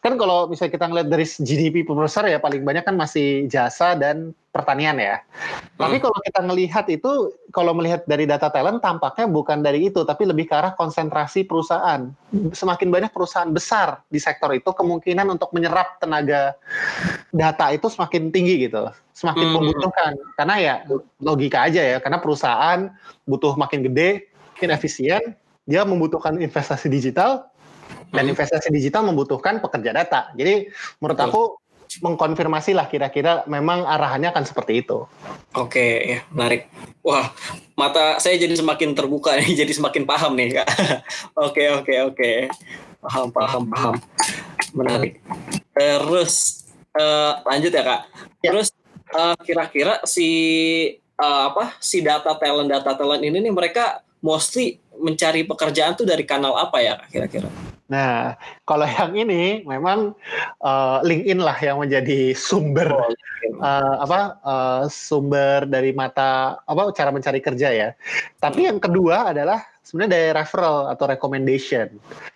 Speaker 2: kan kalau misalnya kita ngelihat dari GDP perbesar ya paling banyak kan masih jasa dan pertanian ya. Hmm. Tapi kalau kita melihat itu, kalau melihat dari data talent tampaknya bukan dari itu, tapi lebih ke arah konsentrasi perusahaan. Semakin banyak perusahaan besar di sektor itu, kemungkinan untuk menyerap tenaga data itu semakin tinggi gitu, semakin hmm. membutuhkan. Karena ya logika aja ya, karena perusahaan butuh makin gede, makin efisien, dia membutuhkan investasi digital, dan hmm. investasi digital membutuhkan pekerja data. Jadi menurut aku mengkonfirmasi lah kira-kira memang arahannya akan seperti itu.
Speaker 1: Oke, ya, menarik. Wah, mata saya jadi semakin terbuka nih, jadi semakin paham nih, Kak. oke, oke, oke. Paham, paham, paham. Menarik. Terus uh, lanjut ya, Kak. Ya. Terus uh, kira-kira si uh, apa si data talent data talent ini nih mereka mostly mencari pekerjaan tuh dari kanal apa ya kira-kira?
Speaker 2: Nah, kalau yang ini memang uh, LinkedIn lah yang menjadi sumber oh, uh, apa uh, sumber dari mata apa cara mencari kerja ya. Tapi yang kedua adalah sebenarnya dari referral atau recommendation.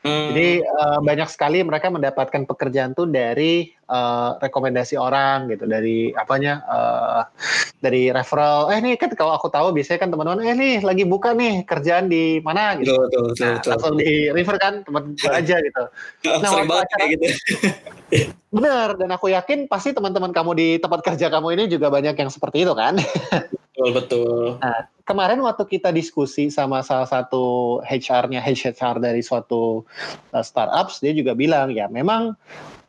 Speaker 2: Hmm. Jadi uh, banyak sekali mereka mendapatkan pekerjaan tuh dari uh, rekomendasi orang gitu, dari apanya uh, dari referral. Eh nih kan kalau aku tahu biasanya kan teman-teman eh nih lagi buka nih kerjaan di mana gitu. Betul, betul, betul, nah, betul. Langsung di refer kan teman aja gitu.
Speaker 1: Nah, Sering banget kayak gitu.
Speaker 2: Bener, dan aku yakin pasti teman-teman kamu di tempat kerja kamu ini juga banyak yang seperti itu kan.
Speaker 1: Betul betul.
Speaker 2: Nah, kemarin waktu kita diskusi sama salah satu HR-nya HR dari suatu uh, startups, dia juga bilang ya memang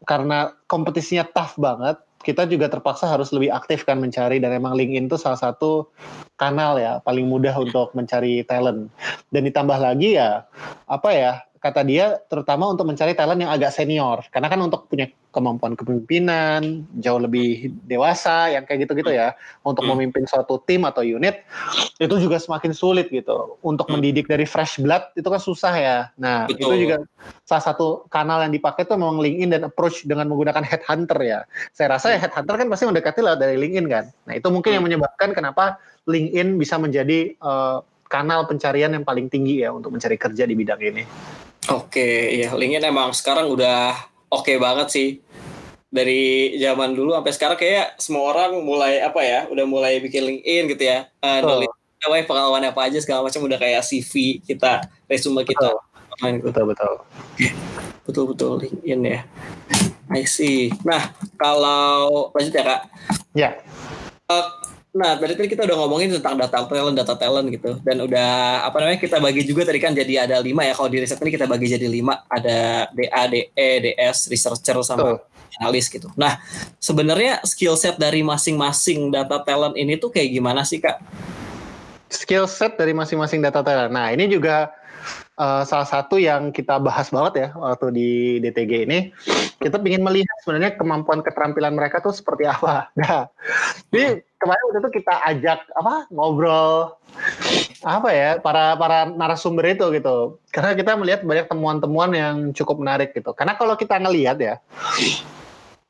Speaker 2: karena kompetisinya tough banget, kita juga terpaksa harus lebih aktif kan mencari dan memang LinkedIn itu salah satu kanal ya paling mudah untuk mencari talent. Dan ditambah lagi ya apa ya kata dia terutama untuk mencari talent yang agak senior karena kan untuk punya kemampuan kepemimpinan jauh lebih dewasa yang kayak gitu-gitu ya untuk hmm. memimpin suatu tim atau unit itu juga semakin sulit gitu untuk hmm. mendidik dari fresh blood itu kan susah ya nah Betul. itu juga salah satu kanal yang dipakai itu memang LinkedIn dan approach dengan menggunakan headhunter ya saya rasa ya headhunter kan pasti mendekati lah dari LinkedIn kan nah itu mungkin hmm. yang menyebabkan kenapa LinkedIn bisa menjadi uh, kanal pencarian yang paling tinggi ya untuk mencari kerja di bidang ini.
Speaker 1: Oke, ya LinkedIn emang sekarang udah oke okay banget sih. Dari zaman dulu sampai sekarang kayak semua orang mulai apa ya, udah mulai bikin LinkedIn gitu ya. Uh, oh. pengalaman apa aja segala macam udah kayak CV kita, resume kita.
Speaker 2: Betul, betul. Betul,
Speaker 1: betul, betul LinkedIn ya. I see. Nah, kalau lanjut ya kak.
Speaker 2: Ya.
Speaker 1: Uh, Nah, tadi kan kita udah ngomongin tentang data talent, data talent gitu, dan udah apa namanya kita bagi juga tadi kan jadi ada lima ya. Kalau di riset ini kita bagi jadi lima, ada DA, DE, DS, researcher sama oh. analis gitu. Nah, sebenarnya skill set dari masing-masing data talent ini tuh kayak gimana sih kak?
Speaker 2: Skill set dari masing-masing data talent. Nah, ini juga uh, salah satu yang kita bahas banget ya waktu di DTG ini. Kita ingin melihat sebenarnya kemampuan keterampilan mereka tuh seperti apa. Nah, ini kemarin waktu itu kita ajak apa ngobrol apa ya para para narasumber itu gitu. Karena kita melihat banyak temuan-temuan yang cukup menarik gitu. Karena kalau kita ngelihat ya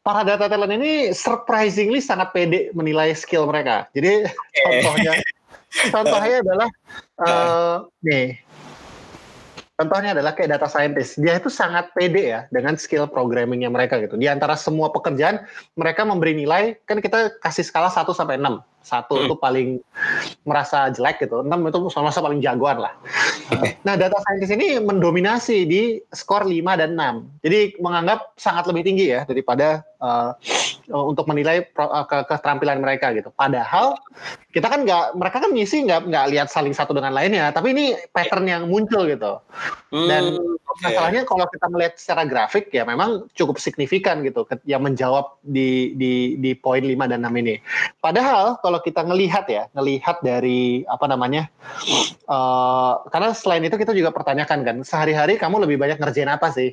Speaker 2: para data talent ini surprisingly sangat pede menilai skill mereka. Jadi contohnya contohnya adalah uh, nih Contohnya adalah kayak data scientist. Dia itu sangat pede ya dengan skill programmingnya mereka gitu. Di antara semua pekerjaan, mereka memberi nilai, kan kita kasih skala 1 sampai 6 satu hmm. itu paling merasa jelek gitu enam itu sama paling jagoan lah. Nah data scientist ini mendominasi di skor 5 dan 6 jadi menganggap sangat lebih tinggi ya daripada uh, untuk menilai pro, uh, ke keterampilan mereka gitu. Padahal kita kan nggak mereka kan ngisi nggak nggak lihat saling satu dengan lainnya. Tapi ini pattern yang muncul gitu. Dan hmm, masalahnya kalau kita melihat secara grafik ya memang cukup signifikan gitu yang menjawab di di di poin 5 dan 6 ini. Padahal kalau kita ngelihat ya, ngelihat dari apa namanya? Uh, karena selain itu kita juga pertanyakan kan, sehari-hari kamu lebih banyak ngerjain apa sih?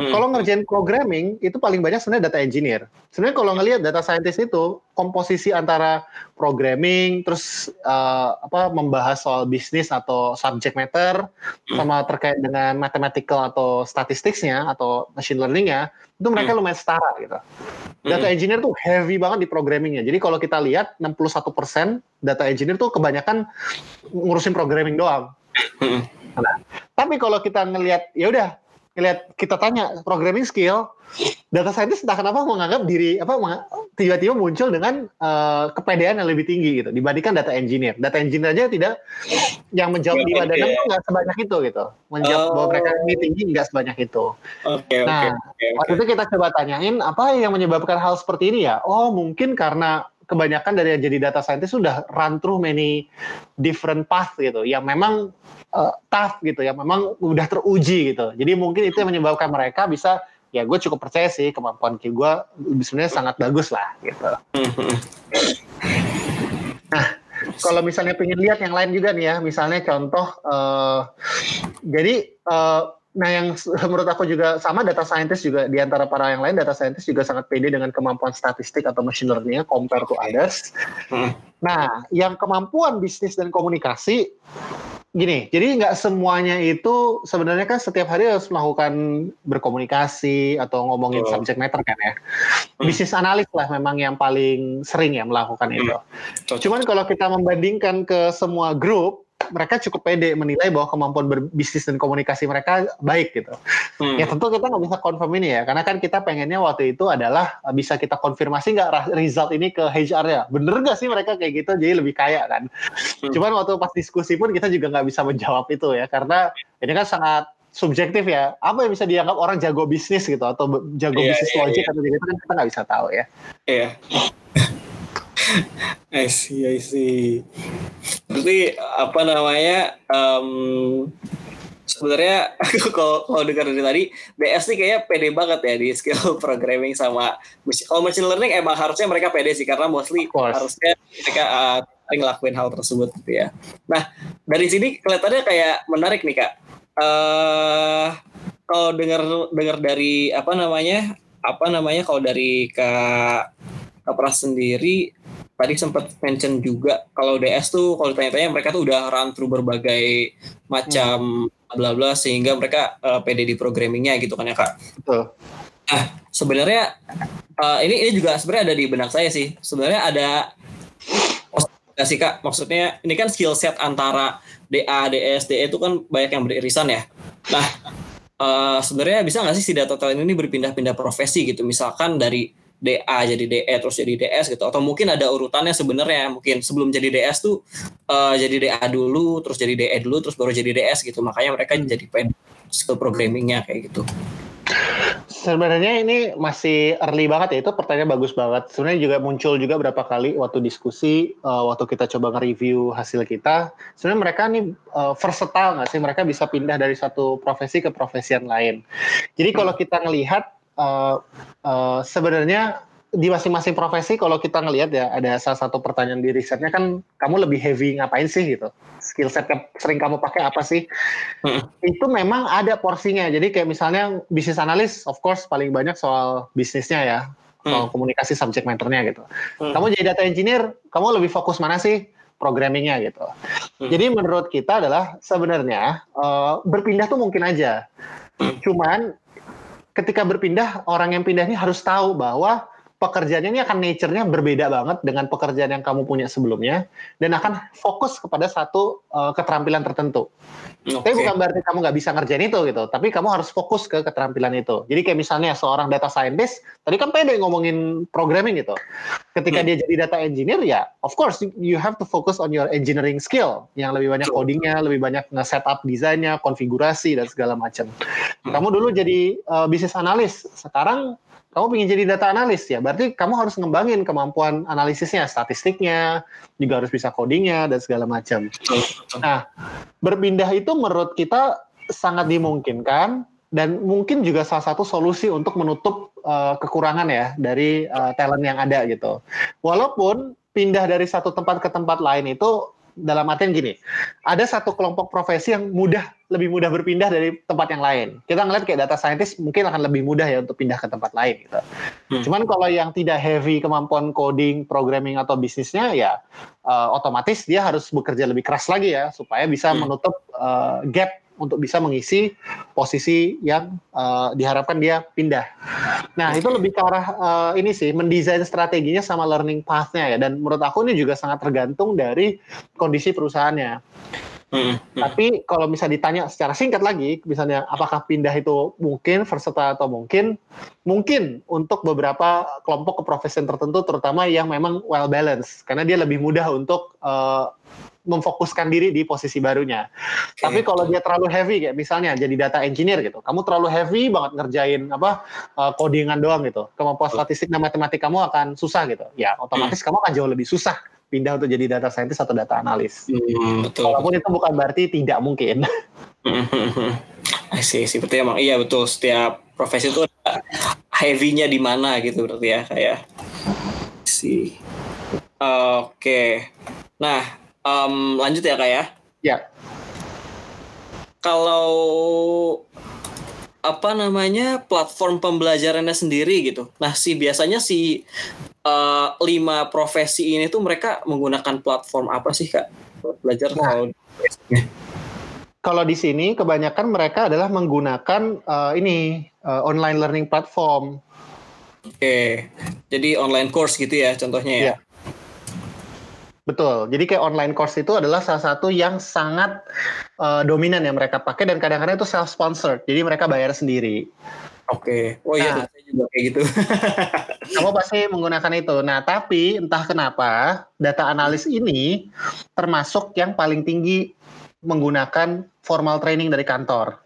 Speaker 2: Hmm. Kalau ngerjain programming itu paling banyak sebenarnya data engineer. Sebenarnya kalau ngelihat data scientist itu komposisi antara programming terus uh, apa membahas soal bisnis atau subject matter hmm. sama terkait dengan mathematical atau statistiknya atau machine learningnya itu mereka hmm. lumayan setara gitu. Data hmm. engineer tuh heavy banget di programmingnya. Jadi kalau kita lihat 61% data engineer tuh kebanyakan ngurusin programming doang. Nah, tapi kalau kita ngelihat ya udah ngelihat kita tanya programming skill data scientist entah kenapa menganggap diri apa tiba-tiba muncul dengan uh, kepedean yang lebih tinggi gitu dibandingkan data engineer. Data engineer aja tidak yang menjawab lima dan enam nggak sebanyak itu gitu. Menjawab oh. bahwa mereka ini tinggi nggak sebanyak itu.
Speaker 1: Okay,
Speaker 2: nah, okay, okay, waktu itu kita coba tanyain apa yang menyebabkan hal seperti ini ya? Oh, mungkin karena kebanyakan dari yang jadi data scientist sudah run through many different path gitu yang memang uh, tough gitu yang memang udah teruji gitu jadi mungkin itu yang menyebabkan mereka bisa ya gue cukup percaya sih kemampuan Ki gue sebenarnya sangat bagus lah gitu. Nah, kalau misalnya pengen lihat yang lain juga nih ya, misalnya contoh, uh, jadi uh, nah yang menurut aku juga sama data scientist juga di antara para yang lain data scientist juga sangat pede dengan kemampuan statistik atau machine learning compare to others. Hmm. Nah, yang kemampuan bisnis dan komunikasi gini, jadi nggak semuanya itu sebenarnya kan setiap hari harus melakukan berkomunikasi atau ngomongin oh. subject matter kan ya. Hmm. Bisnis analis lah memang yang paling sering ya melakukan hmm. itu. Cuman kalau kita membandingkan ke semua grup, mereka cukup pede menilai bahwa kemampuan berbisnis dan komunikasi mereka baik gitu. Hmm. Ya tentu kita nggak bisa confirm ini ya, karena kan kita pengennya waktu itu adalah eh, bisa kita konfirmasi nggak result ini ke HR ya, bener nggak sih mereka kayak gitu, jadi lebih kaya kan. Hmm. Cuman waktu pas diskusi pun kita juga nggak bisa menjawab itu ya, karena ini kan sangat subjektif ya. Apa yang bisa dianggap orang jago bisnis gitu atau jago yeah, bisnis yeah, logik yeah. atau gitu kan kita nggak bisa tahu ya.
Speaker 1: Iya. Yeah. I see, I see. Berarti apa namanya? Um, sebenarnya kalau kalau dengar dari tadi DS nih kayaknya pede banget ya di skill programming sama kalau machine learning emang harusnya mereka pede sih karena mostly harusnya mereka uh, ngelakuin hal tersebut gitu ya. Nah dari sini kelihatannya kayak menarik nih kak. Uh, kalau dengar dengar dari apa namanya apa namanya kalau dari kak Pras sendiri tadi sempat mention juga kalau DS tuh kalau ditanya-tanya mereka tuh udah run through berbagai macam hmm. bla bla sehingga mereka uh, pede di programmingnya gitu kan ya kak. Betul. Nah sebenarnya uh, ini ini juga sebenarnya ada di benak saya sih. Sebenarnya ada nggak sih kak? Maksudnya ini kan skill set antara DA, DS, DE itu kan banyak yang beririsan ya. Nah uh, sebenarnya bisa nggak sih si data talent ini berpindah-pindah profesi gitu? Misalkan dari DA jadi DE terus jadi DS gitu atau mungkin ada urutannya sebenarnya mungkin sebelum jadi DS tuh uh, jadi DA dulu terus jadi DE dulu terus baru jadi DS gitu makanya mereka jadi pen skill programmingnya kayak gitu
Speaker 2: Sebenarnya ini masih early banget ya itu pertanyaan bagus banget. Sebenarnya juga muncul juga berapa kali waktu diskusi uh, waktu kita coba nge-review hasil kita. Sebenarnya mereka nih uh, versatile nggak sih? Mereka bisa pindah dari satu profesi ke profesi yang lain. Jadi kalau kita ngelihat uh, uh, sebenarnya di masing-masing profesi kalau kita ngelihat ya ada salah satu pertanyaan di risetnya kan kamu lebih heavy ngapain sih gitu skill set yang sering kamu pakai apa sih hmm. itu memang ada porsinya jadi kayak misalnya bisnis analis of course paling banyak soal bisnisnya ya hmm. soal komunikasi subject matternya gitu hmm. kamu jadi data engineer kamu lebih fokus mana sih programmingnya gitu hmm. jadi menurut kita adalah sebenarnya uh, berpindah tuh mungkin aja hmm. cuman ketika berpindah orang yang pindah ini harus tahu bahwa pekerjaannya ini akan nature-nya berbeda banget dengan pekerjaan yang kamu punya sebelumnya dan akan fokus kepada satu uh, keterampilan tertentu. Okay. Tapi bukan berarti kamu nggak bisa ngerjain itu gitu, tapi kamu harus fokus ke keterampilan itu. Jadi kayak misalnya seorang data scientist, tadi kan pede ngomongin programming gitu. Ketika hmm. dia jadi data engineer ya, of course you have to focus on your engineering skill yang lebih banyak codingnya, lebih banyak nge-setup desainnya, konfigurasi dan segala macam. Hmm. Kamu dulu jadi uh, bisnis analis, sekarang kamu ingin jadi data analis ya, berarti kamu harus ngembangin kemampuan analisisnya, statistiknya, juga harus bisa codingnya dan segala macam. Nah, berpindah itu menurut kita sangat dimungkinkan dan mungkin juga salah satu solusi untuk menutup uh, kekurangan ya dari uh, talent yang ada gitu. Walaupun pindah dari satu tempat ke tempat lain itu dalam artian gini, ada satu kelompok profesi yang mudah lebih mudah berpindah dari tempat yang lain. Kita ngeliat kayak data scientist mungkin akan lebih mudah ya untuk pindah ke tempat lain gitu. Hmm. Cuman kalau yang tidak heavy kemampuan coding, programming atau bisnisnya ya uh, otomatis dia harus bekerja lebih keras lagi ya supaya bisa hmm. menutup uh, gap untuk bisa mengisi posisi yang uh, diharapkan dia pindah. Nah itu lebih ke arah uh, ini sih mendesain strateginya sama learning path-nya ya dan menurut aku ini juga sangat tergantung dari kondisi perusahaannya. Hmm. Tapi kalau bisa ditanya secara singkat lagi, misalnya apakah pindah itu mungkin versatile atau mungkin, mungkin untuk beberapa kelompok keprofesian tertentu, terutama yang memang well balanced, karena dia lebih mudah untuk uh, memfokuskan diri di posisi barunya. Okay. Tapi kalau dia terlalu heavy kayak misalnya jadi data engineer gitu, kamu terlalu heavy banget ngerjain apa uh, codingan doang gitu. Kemampuan statistik dan matematik kamu akan susah gitu. Ya otomatis hmm. kamu akan jauh lebih susah pindah untuk jadi data scientist atau data analis. Hmm, betul. Walaupun itu bukan berarti tidak mungkin.
Speaker 1: sih, seperti emang iya betul setiap profesi itu heavy-nya di mana gitu berarti ya kayak sih. Oke. Okay. Nah, um, lanjut ya kak ya.
Speaker 2: Ya.
Speaker 1: Kalau apa namanya platform pembelajarannya sendiri gitu. Nah si biasanya si uh, lima profesi ini tuh mereka menggunakan platform apa sih kak belajar nah,
Speaker 2: kalau di sini kebanyakan mereka adalah menggunakan uh, ini uh, online learning platform.
Speaker 1: Oke, jadi online course gitu ya contohnya ya. ya.
Speaker 2: Betul. Jadi kayak online course itu adalah salah satu yang sangat uh, dominan yang mereka pakai dan kadang-kadang itu self sponsored. Jadi mereka bayar sendiri.
Speaker 1: Oke. Okay. Oh iya, nah, saya juga kayak gitu.
Speaker 2: kamu pasti menggunakan itu. Nah, tapi entah kenapa data analis ini termasuk yang paling tinggi menggunakan formal training dari kantor.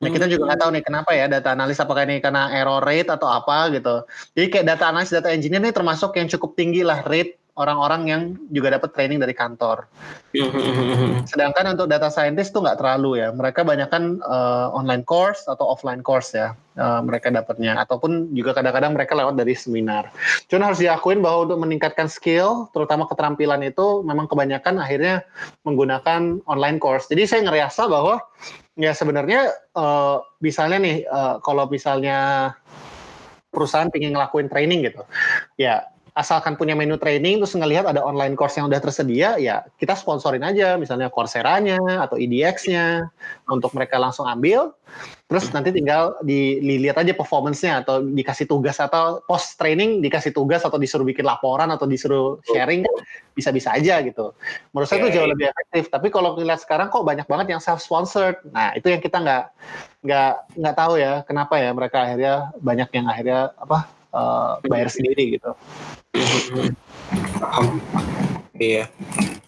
Speaker 2: Nah, kita juga nggak tahu nih kenapa ya data analis apakah ini karena error rate atau apa gitu. Jadi kayak data analis, data engineer ini termasuk yang cukup tinggi lah rate orang-orang yang juga dapat training dari kantor. Sedangkan untuk data scientist tuh nggak terlalu ya. Mereka banyakkan uh, online course atau offline course ya uh, mereka dapatnya. Ataupun juga kadang-kadang mereka lewat dari seminar. Cuman harus diakuin bahwa untuk meningkatkan skill, terutama keterampilan itu memang kebanyakan akhirnya menggunakan online course. Jadi saya ngerasa bahwa ya sebenarnya uh, misalnya nih uh, kalau misalnya perusahaan ingin ngelakuin training gitu, ya asalkan punya menu training terus ngelihat ada online course yang udah tersedia ya kita sponsorin aja. Misalnya Coursera-nya atau EDX-nya untuk mereka langsung ambil. Terus nanti tinggal dilihat aja performance-nya atau dikasih tugas atau post training dikasih tugas atau disuruh bikin laporan atau disuruh sharing bisa-bisa aja gitu. Menurut saya itu jauh lebih efektif. Tapi kalau ngeliat sekarang kok banyak banget yang self sponsored nah itu yang kita nggak nggak nggak tahu ya kenapa ya mereka akhirnya banyak yang akhirnya apa uh, bayar sendiri gitu.
Speaker 1: Iya,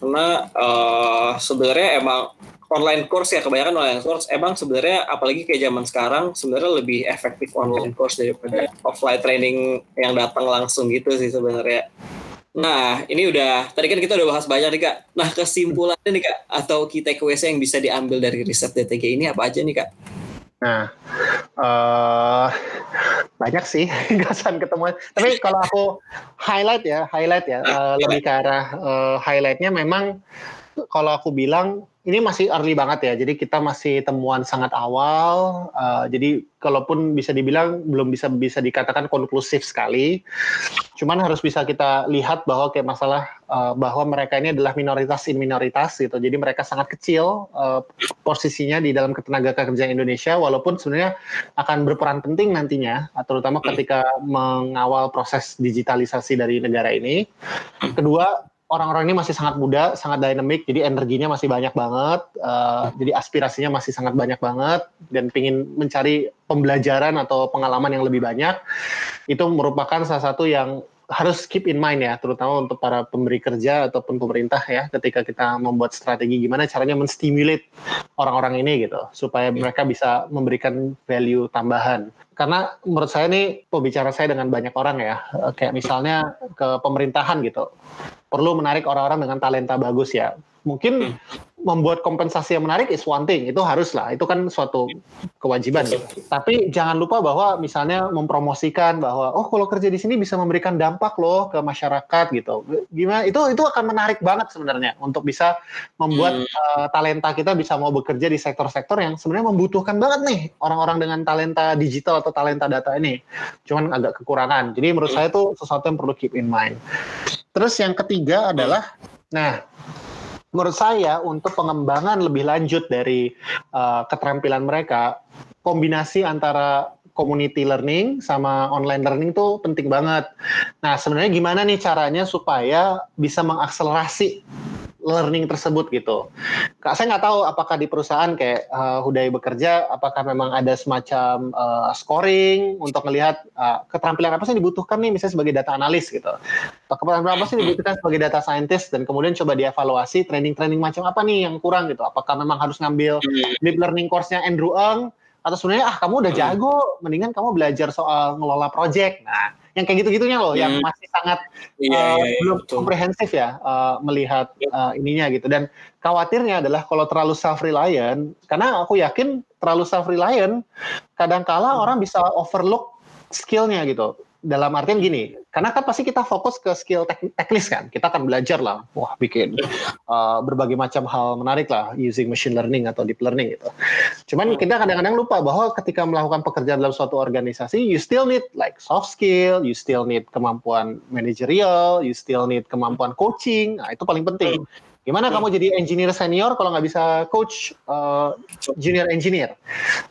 Speaker 1: karena uh, sebenarnya emang online course ya kebanyakan online course emang sebenarnya apalagi kayak zaman sekarang sebenarnya lebih efektif online course daripada offline training yang datang langsung gitu sih sebenarnya. Nah, ini udah tadi kan kita udah bahas banyak nih Kak. Nah, kesimpulannya nih Kak atau key takeaways yang bisa diambil dari riset DTG ini apa aja nih Kak?
Speaker 2: Nah, uh, banyak sih gasan ketemuan. Tapi kalau aku highlight ya, highlight ya, uh, lebih ke arah uh, highlightnya memang kalau aku bilang ini masih early banget ya. Jadi kita masih temuan sangat awal. Uh, jadi kalaupun bisa dibilang belum bisa bisa dikatakan konklusif sekali. Cuman harus bisa kita lihat bahwa kayak masalah uh, bahwa mereka ini adalah minoritas in minoritas gitu. Jadi mereka sangat kecil uh, posisinya di dalam ketenaga kerjaan Indonesia walaupun sebenarnya akan berperan penting nantinya terutama ketika mengawal proses digitalisasi dari negara ini. Kedua orang-orang ini masih sangat muda, sangat dynamic, jadi energinya masih banyak banget, uh, jadi aspirasinya masih sangat banyak banget, dan ingin mencari pembelajaran atau pengalaman yang lebih banyak, itu merupakan salah satu yang harus keep in mind ya, terutama untuk para pemberi kerja ataupun pemerintah ya, ketika kita membuat strategi gimana caranya menstimulate orang-orang ini gitu, supaya mereka bisa memberikan value tambahan. Karena menurut saya ini pembicara saya dengan banyak orang ya, kayak misalnya ke pemerintahan gitu, perlu menarik orang-orang dengan talenta bagus ya. Mungkin membuat kompensasi yang menarik is one thing, itu harus lah, itu kan suatu kewajiban. Tapi jangan lupa bahwa misalnya mempromosikan bahwa oh kalau kerja di sini bisa memberikan dampak loh ke masyarakat gitu. Gimana? Itu itu akan menarik banget sebenarnya untuk bisa membuat hmm. uh, talenta kita bisa mau bekerja di sektor-sektor yang sebenarnya membutuhkan banget nih orang-orang dengan talenta digital atau talenta data ini. Cuman agak kekurangan. Jadi menurut hmm. saya itu sesuatu yang perlu keep in mind. Terus yang ketiga adalah nah menurut saya untuk pengembangan lebih lanjut dari uh, keterampilan mereka kombinasi antara community learning sama online learning tuh penting banget. Nah, sebenarnya gimana nih caranya supaya bisa mengakselerasi learning tersebut gitu. Kak, saya nggak tahu apakah di perusahaan kayak uh, Hudai bekerja, apakah memang ada semacam uh, scoring untuk melihat uh, keterampilan apa sih yang dibutuhkan nih, misalnya sebagai data analis gitu. Atau keterampilan apa sih yang dibutuhkan sebagai data scientist dan kemudian coba dievaluasi training-training macam apa nih yang kurang gitu. Apakah memang harus ngambil hmm. deep learning course-nya Andrew Ng atau sebenarnya ah kamu udah hmm. jago, mendingan kamu belajar soal ngelola project. Nah, yang kayak gitu-gitunya loh, hmm. yang masih sangat iya, uh, iya, belum betul. komprehensif ya uh, melihat uh, ininya gitu. Dan khawatirnya adalah kalau terlalu self reliant, karena aku yakin terlalu self reliant, kadangkala hmm. orang bisa overlook skillnya gitu dalam artian gini, karena kan pasti kita fokus ke skill tek teknis kan, kita akan belajar lah, wah bikin uh, berbagai macam hal menarik lah using machine learning atau deep learning gitu. Cuman kita kadang-kadang lupa bahwa ketika melakukan pekerjaan dalam suatu organisasi, you still need like soft skill, you still need kemampuan manajerial, you still need kemampuan coaching, nah itu paling penting. Gimana kamu jadi engineer senior kalau nggak bisa coach uh, junior engineer?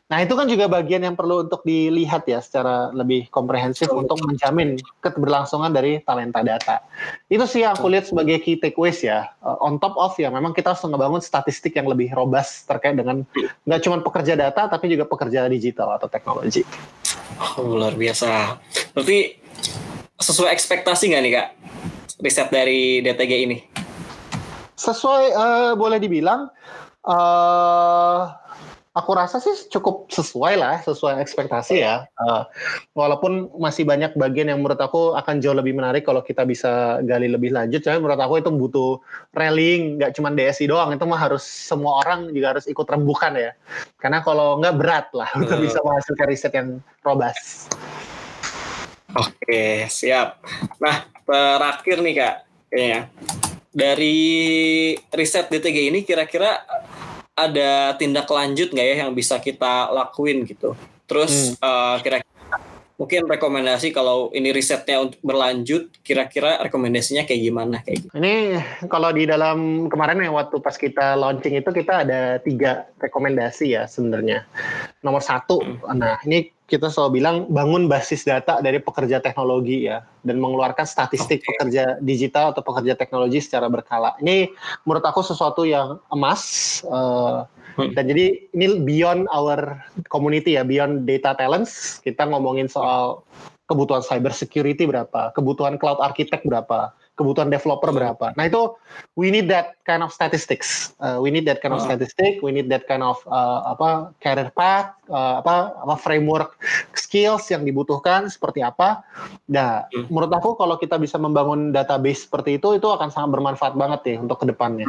Speaker 2: Nah itu kan juga bagian yang perlu untuk dilihat ya secara lebih komprehensif untuk menjamin keberlangsungan dari talenta data. Itu sih yang aku lihat sebagai key takeaways ya. Uh, on top of ya memang kita harus ngebangun statistik yang lebih robust terkait dengan nggak cuma pekerja data tapi juga pekerja digital atau teknologi.
Speaker 1: Oh, luar biasa. Berarti sesuai ekspektasi nggak nih kak riset dari DTG ini?
Speaker 2: Sesuai uh, boleh dibilang uh, aku rasa sih cukup sesuai lah, sesuai ekspektasi ya. Uh, walaupun masih banyak bagian yang menurut aku akan jauh lebih menarik kalau kita bisa gali lebih lanjut. Tapi menurut aku itu butuh railing, nggak cuma DSI doang. Itu mah harus semua orang juga harus ikut rembukan ya. Karena kalau nggak berat lah untuk bisa menghasilkan riset yang robust.
Speaker 1: Oke, siap. Nah, terakhir nih kak, kayaknya dari riset DTG ini kira-kira ada tindak lanjut nggak ya yang bisa kita lakuin gitu? Terus hmm. uh, kira-kira mungkin rekomendasi kalau ini risetnya untuk berlanjut kira-kira rekomendasinya kayak gimana kayak gitu.
Speaker 2: Ini kalau di dalam kemarin yang waktu pas kita launching itu kita ada tiga rekomendasi ya sebenarnya. Nomor satu, hmm. nah ini kita selalu bilang bangun basis data dari pekerja teknologi ya dan mengeluarkan statistik okay. pekerja digital atau pekerja teknologi secara berkala. Ini menurut aku sesuatu yang emas uh, hmm. dan jadi ini beyond our community ya, beyond data talents. Kita ngomongin soal kebutuhan cyber security berapa, kebutuhan cloud architect berapa, kebutuhan developer berapa. Nah itu we need that kind of statistics. Uh, we need that kind of uh. statistic. We need that kind of uh, apa career path, uh, apa apa framework skills yang dibutuhkan seperti apa. Nah, hmm. menurut aku kalau kita bisa membangun database seperti itu, itu akan sangat bermanfaat banget ya untuk ke depannya.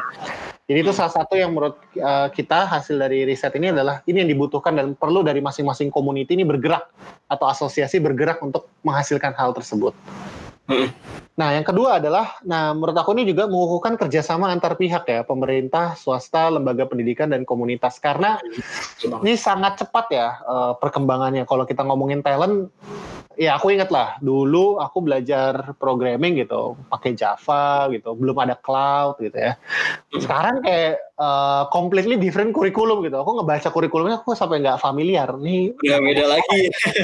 Speaker 2: Jadi itu salah satu yang menurut uh, kita hasil dari riset ini adalah ini yang dibutuhkan dan perlu dari masing-masing community ini bergerak atau asosiasi bergerak untuk menghasilkan hal tersebut. Nah, yang kedua adalah, nah menurut aku ini juga mengukuhkan kerjasama antar pihak ya, pemerintah, swasta, lembaga pendidikan dan komunitas. Karena ini sangat cepat ya uh, perkembangannya. Kalau kita ngomongin talent, ya aku inget lah dulu aku belajar programming gitu pakai Java gitu belum ada cloud gitu ya sekarang kayak uh, completely different kurikulum gitu. Aku ngebaca kurikulumnya aku sampai nggak familiar. Nih
Speaker 1: udah beda lagi.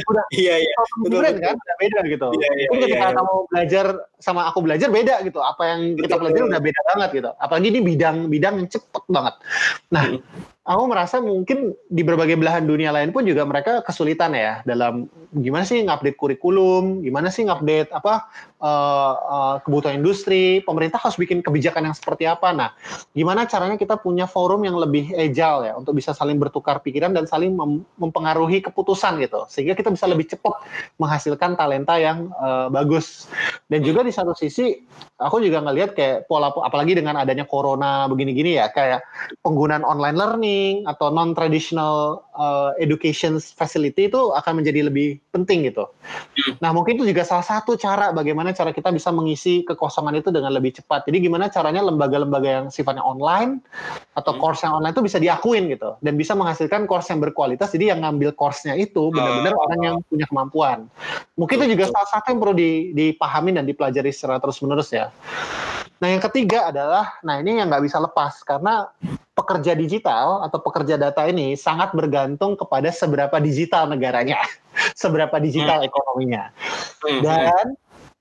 Speaker 2: udah iya iya. betul, betul. kan? udah beda gitu. Iya, iya, ketika iya, kamu belajar sama aku belajar beda gitu. Apa yang kita pelajari udah beda banget gitu. Apalagi ini bidang bidang yang cepet banget. Nah hmm. aku merasa mungkin di berbagai belahan dunia lain pun juga mereka kesulitan ya dalam gimana sih ngupdate kurikulum, gimana sih ngupdate apa uh, uh, kebutuhan industri, pemerintah harus bikin kebijakan yang seperti apa. Nah, gimana caranya kita punya forum yang lebih agile ya untuk bisa saling bertukar pikiran dan saling mem mempengaruhi keputusan gitu, sehingga kita bisa lebih cepat menghasilkan talenta yang uh, bagus. Dan juga di satu sisi aku juga ngelihat kayak pola apalagi dengan adanya corona begini-gini ya kayak penggunaan online learning atau non traditional uh, education facility itu akan menjadi lebih penting gitu. Nah, mungkin itu juga salah satu cara bagaimana cara kita bisa mengisi kekosongan itu dengan lebih cepat. Jadi gimana caranya lembaga-lembaga yang sifatnya online atau hmm. course yang online itu bisa diakuin gitu dan bisa menghasilkan course yang berkualitas. Jadi yang ngambil course-nya itu benar-benar uh, orang yang punya kemampuan. Mungkin itu juga salah satu yang perlu dipahami dan dipelajari secara terus-menerus ya. Nah yang ketiga adalah, nah ini yang nggak bisa lepas karena pekerja digital atau pekerja data ini sangat bergantung kepada seberapa digital negaranya, seberapa digital hmm. ekonominya. Hmm. Dan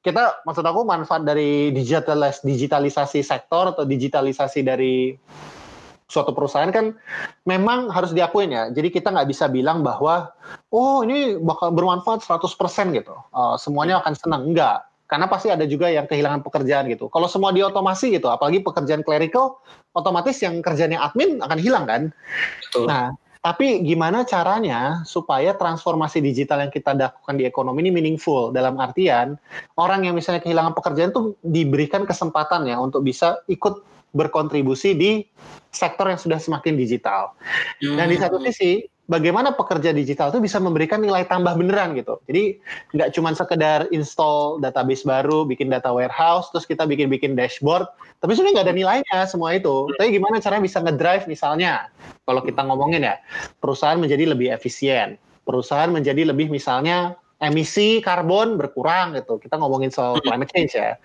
Speaker 2: kita maksud aku manfaat dari digitalis digitalisasi sektor atau digitalisasi dari suatu perusahaan kan memang harus diakuin ya. Jadi kita nggak bisa bilang bahwa oh ini bakal bermanfaat 100% gitu. Uh, semuanya akan senang. Enggak. Karena pasti ada juga yang kehilangan pekerjaan gitu. Kalau semua diotomasi gitu, apalagi pekerjaan clerical, otomatis yang kerjanya admin akan hilang kan. Betul. Nah, tapi gimana caranya supaya transformasi digital yang kita lakukan di ekonomi ini meaningful dalam artian orang yang misalnya kehilangan pekerjaan itu diberikan kesempatan ya untuk bisa ikut berkontribusi di sektor yang sudah semakin digital. Dan di satu hmm. sisi, bagaimana pekerja digital itu bisa memberikan nilai tambah beneran gitu. Jadi nggak cuma sekedar install database baru, bikin data warehouse, terus kita bikin-bikin dashboard, tapi sebenarnya nggak ada nilainya semua itu. Tapi gimana caranya bisa ngedrive misalnya, kalau kita ngomongin ya, perusahaan menjadi lebih efisien, perusahaan menjadi lebih misalnya emisi karbon berkurang gitu. Kita ngomongin soal climate change ya.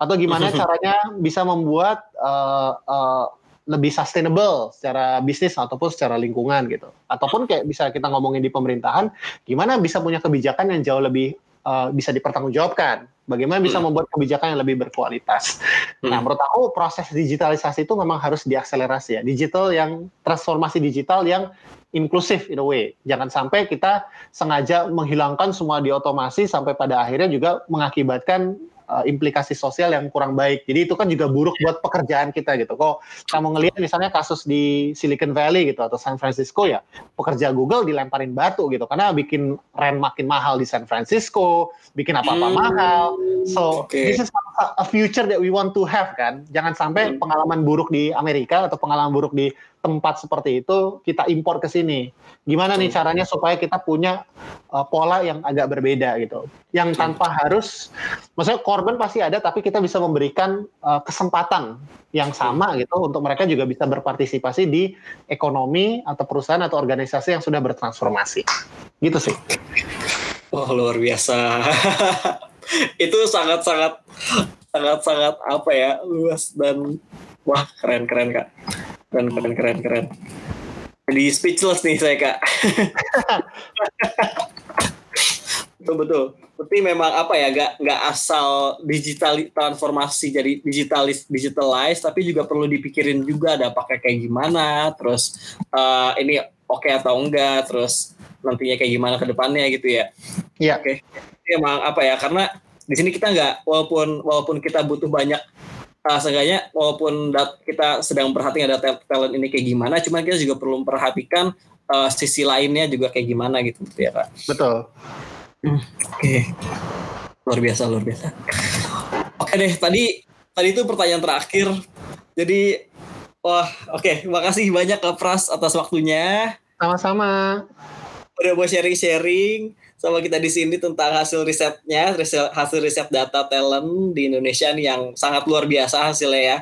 Speaker 2: Atau gimana caranya bisa membuat uh, uh, lebih sustainable secara bisnis ataupun secara lingkungan gitu. Ataupun kayak bisa kita ngomongin di pemerintahan, gimana bisa punya kebijakan yang jauh lebih uh, bisa dipertanggungjawabkan. Bagaimana bisa hmm. membuat kebijakan yang lebih berkualitas. Hmm. Nah, menurut aku proses digitalisasi itu memang harus diakselerasi ya. Digital yang transformasi digital yang inklusif in a way. Jangan sampai kita sengaja menghilangkan semua di otomasi sampai pada akhirnya juga mengakibatkan uh, implikasi sosial yang kurang baik. Jadi itu kan juga buruk buat pekerjaan kita gitu. Kok kamu ngelihat misalnya kasus di Silicon Valley gitu atau San Francisco ya, pekerja Google dilemparin batu gitu karena bikin rent makin mahal di San Francisco, bikin apa-apa hmm. mahal. So okay. this is a future that we want to have kan. Jangan sampai hmm. pengalaman buruk di Amerika atau pengalaman buruk di tempat seperti itu kita impor ke sini. Gimana nih caranya supaya kita punya uh, pola yang agak berbeda gitu. Yang tanpa harus maksudnya korban pasti ada tapi kita bisa memberikan uh, kesempatan yang sama gitu untuk mereka juga bisa berpartisipasi di ekonomi atau perusahaan atau organisasi yang sudah bertransformasi. Gitu sih.
Speaker 1: Wah, oh, luar biasa. itu sangat-sangat sangat-sangat apa ya luas dan wah keren keren kak keren keren keren keren. Jadi speechless nih saya kak. Betul betul. Tapi memang apa ya gak nggak asal digital transformasi jadi digitalis digitalize tapi juga perlu dipikirin juga ada pakai kayak gimana terus uh, ini oke okay atau enggak terus nantinya kayak gimana ke depannya gitu ya.
Speaker 2: Iya. Oke.
Speaker 1: Okay. emang apa ya karena di sini kita nggak walaupun walaupun kita butuh banyak uh, seenggaknya walaupun dat, kita sedang perhatikan data talent ini kayak gimana, cuma kita juga perlu memperhatikan uh, sisi lainnya juga kayak gimana gitu, gitu ya kak.
Speaker 2: Betul.
Speaker 1: Hmm, Oke, okay. luar biasa luar biasa. Oke okay deh, tadi tadi itu pertanyaan terakhir. Jadi, wah oke, okay, makasih banyak kak Pras atas waktunya.
Speaker 2: Sama-sama.
Speaker 1: Udah mau sharing-sharing sama kita di sini tentang hasil risetnya, hasil riset data talent di Indonesia nih yang sangat luar biasa hasilnya ya.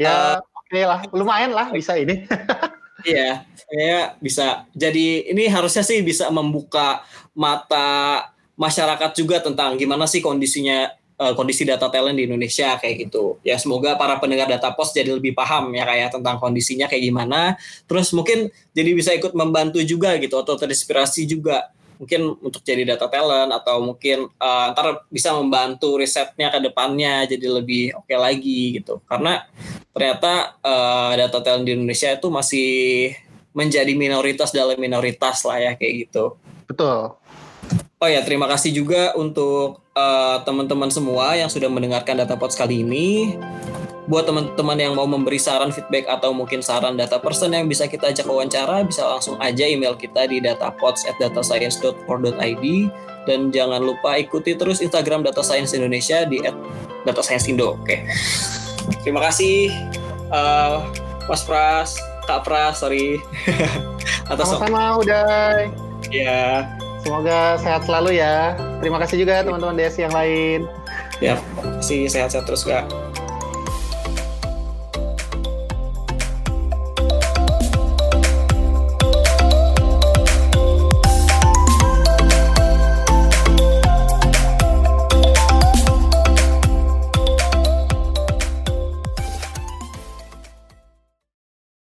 Speaker 2: Ya, uh, oke okay lah, lumayan lah bisa ini.
Speaker 1: iya, saya bisa. Jadi ini harusnya sih bisa membuka mata masyarakat juga tentang gimana sih kondisinya uh, kondisi data talent di Indonesia kayak gitu. Ya semoga para pendengar data pos jadi lebih paham ya kayak tentang kondisinya kayak gimana. Terus mungkin jadi bisa ikut membantu juga gitu atau terinspirasi juga mungkin untuk jadi data talent atau mungkin uh, ntar bisa membantu risetnya ke depannya jadi lebih oke okay lagi gitu karena ternyata uh, data talent di Indonesia itu masih menjadi minoritas dalam minoritas lah ya kayak gitu
Speaker 2: betul
Speaker 1: oh ya terima kasih juga untuk uh, teman-teman semua yang sudah mendengarkan data pods kali ini buat teman-teman yang mau memberi saran feedback atau mungkin saran data person yang bisa kita ajak wawancara bisa langsung aja email kita di datapods@datascience.or.id dan jangan lupa ikuti terus Instagram Data Science Indonesia di @datascienceindo. Oke. Terima kasih uh, Mas Pras, Kak Pras, sorry.
Speaker 2: Atas sama-sama udah.
Speaker 1: Ya.
Speaker 2: Semoga sehat selalu ya. Terima kasih juga teman-teman DS yang lain.
Speaker 1: Ya, sih sehat-sehat terus Kak.